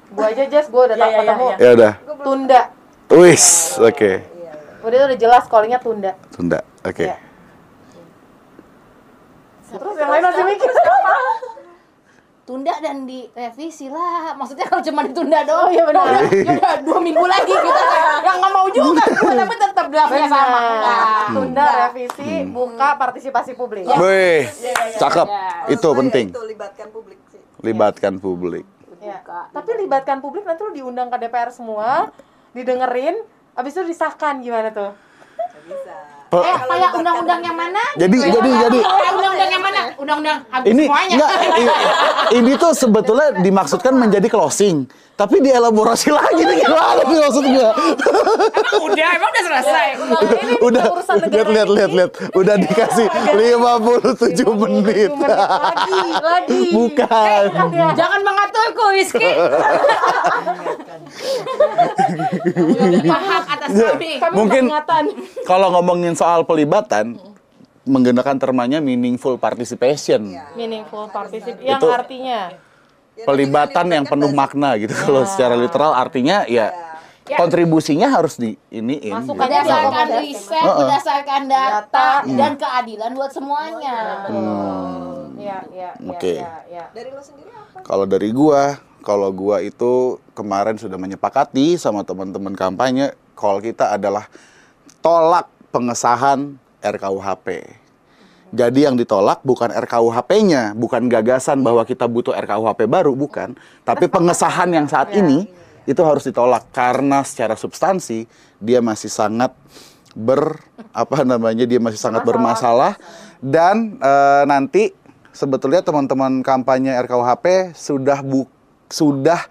gue aja Jess gue udah Ya, tak ya, ya, ketemu ya. ya udah. tunda Wis, oke. udah udah jelas callingnya tunda Tunda, oke. Iya. terus yang lain masih mikir Tunda dan direvisi lah. Maksudnya kalau cuma ditunda doang. Iya benar. Udah, ya udah dua minggu lagi kita yang nggak mau juga gua, tapi tetap draftnya sama. Enggak. tunda revisi buka partisipasi publik Wih, cakep. Ya. Itu penting. Itu libatkan publik sih. Libatkan publik. Ya. tapi libatkan publik nanti lu diundang ke DPR semua didengerin abis itu disahkan gimana tuh Eh, kayak undang-undang yang mana? Jadi jadi jadi Eh, undang-undang yang mana? Undang-undang hampir ini semuanya. enggak i- ini tuh sebetulnya dimaksudkan menjadi closing. Tapi dielaborasi lagi nih gimana nih maksud gua? Emang udah, emang udah selesai. Udah urusan negara lihat lihat lihat lihat udah dikasih 57 menit. lagi lagi Bukan. Jangan mengaturku, Rizky. Paham atas kami. kami Mungkin kalau ngomongin soal pelibatan menggunakan termanya meaningful participation. meaningful participation yang Itu- artinya Ya, pelibatan tapi yang kan penuh makna gitu. Kalau secara literal artinya ya kontribusinya harus di iniin. Masuk gitu. Berdasarkan diakomodasi. riset, Heeh. berdasarkan data, Data. dan keadilan buat semuanya. ya ya ya Oke. ya ya Dari lo sendiri apa? Kalau dari gua, kalau gua itu kemarin sudah menyepakati sama teman-teman kampanye, call kita adalah tolak pengesahan RKUHP. Jadi yang ditolak bukan RKUHP-nya, bukan gagasan bahwa kita butuh RKUHP baru, bukan. Tapi pengesahan yang saat ini itu harus ditolak karena secara substansi dia masih sangat ber apa namanya dia masih sangat bermasalah dan eh, nanti sebetulnya teman-teman kampanye RKUHP sudah bu sudah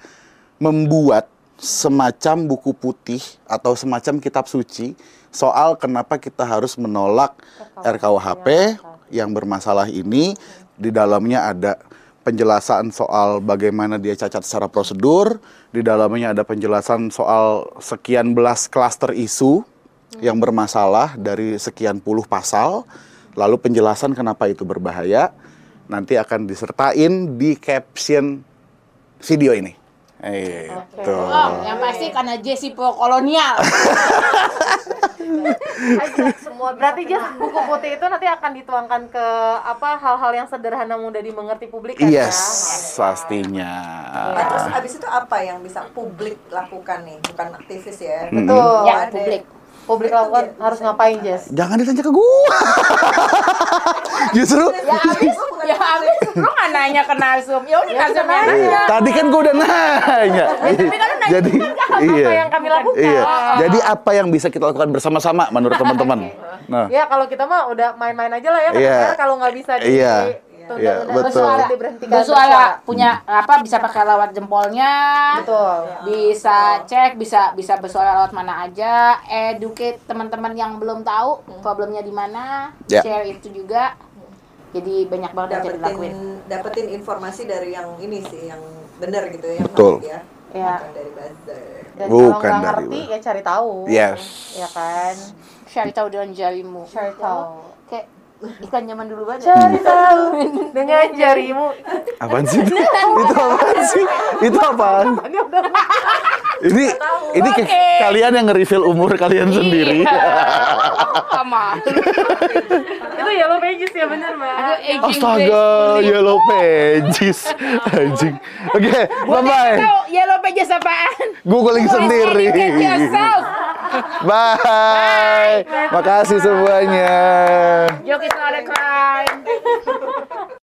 membuat semacam buku putih atau semacam kitab suci soal kenapa kita harus menolak RKUHP yang bermasalah ini. Di dalamnya ada penjelasan soal bagaimana dia cacat secara prosedur, di dalamnya ada penjelasan soal sekian belas klaster isu yang bermasalah dari sekian puluh pasal, lalu penjelasan kenapa itu berbahaya. Nanti akan disertain di caption video ini. Itu. Oh, yang pasti karena Jesse pro kolonial. semua berarti just buku putih itu nanti akan dituangkan ke apa hal-hal yang sederhana mudah dimengerti publik kan Yes, ya? pastinya. Nah, terus abis itu apa yang bisa publik lakukan nih bukan aktivis ya Betul. ya, Ada- publik. Lakukan harus ngapain Jess? Jangan ditanya ke gua. Justru Ya abis, ya abis, lu nggak nanya ke Nasum. Ya udah Nasum yang Iya, nanya. tadi kan gua udah nanya. Jadi Apa iya. yang kami lakukan? Iya. Jadi apa yang bisa kita lakukan bersama-sama menurut teman-teman? Nah, Ya kalau kita mah udah main-main aja lah ya. Iya. Karena kalau nggak bisa di Iya. tunda- tunda- betul. bersuara, bersuara, punya apa bisa pakai lewat jempolnya Betul. bisa cek bisa bisa bersuara lewat mana aja educate teman-teman yang belum tahu problemnya di mana Ya. share itu juga jadi banyak banget yang bisa dilakuin dapetin dapetin informasi dari yang ini sih yang benar gitu ya yang Betul. ya bukan dari buzzer Dan Bukan kalau nggak dari ngerti ya cari tahu. Yes. Ya kan? cari tahu dengan jarimu Cari tahu. Iklan zaman dulu banget Cari tahu dengan jarimu. apaan sih? itu apaan sih? Itu apaan? Ini ini ke- kalian yang nge-reveal umur kalian sendiri. sama Itu yellow pages ya bener mbak. Astaga, yellow pages. Anjing. Oke, bye-bye. tahu yellow pages apaan Googling sendiri. Yourself Bye. Makasih semuanya. Is not a crime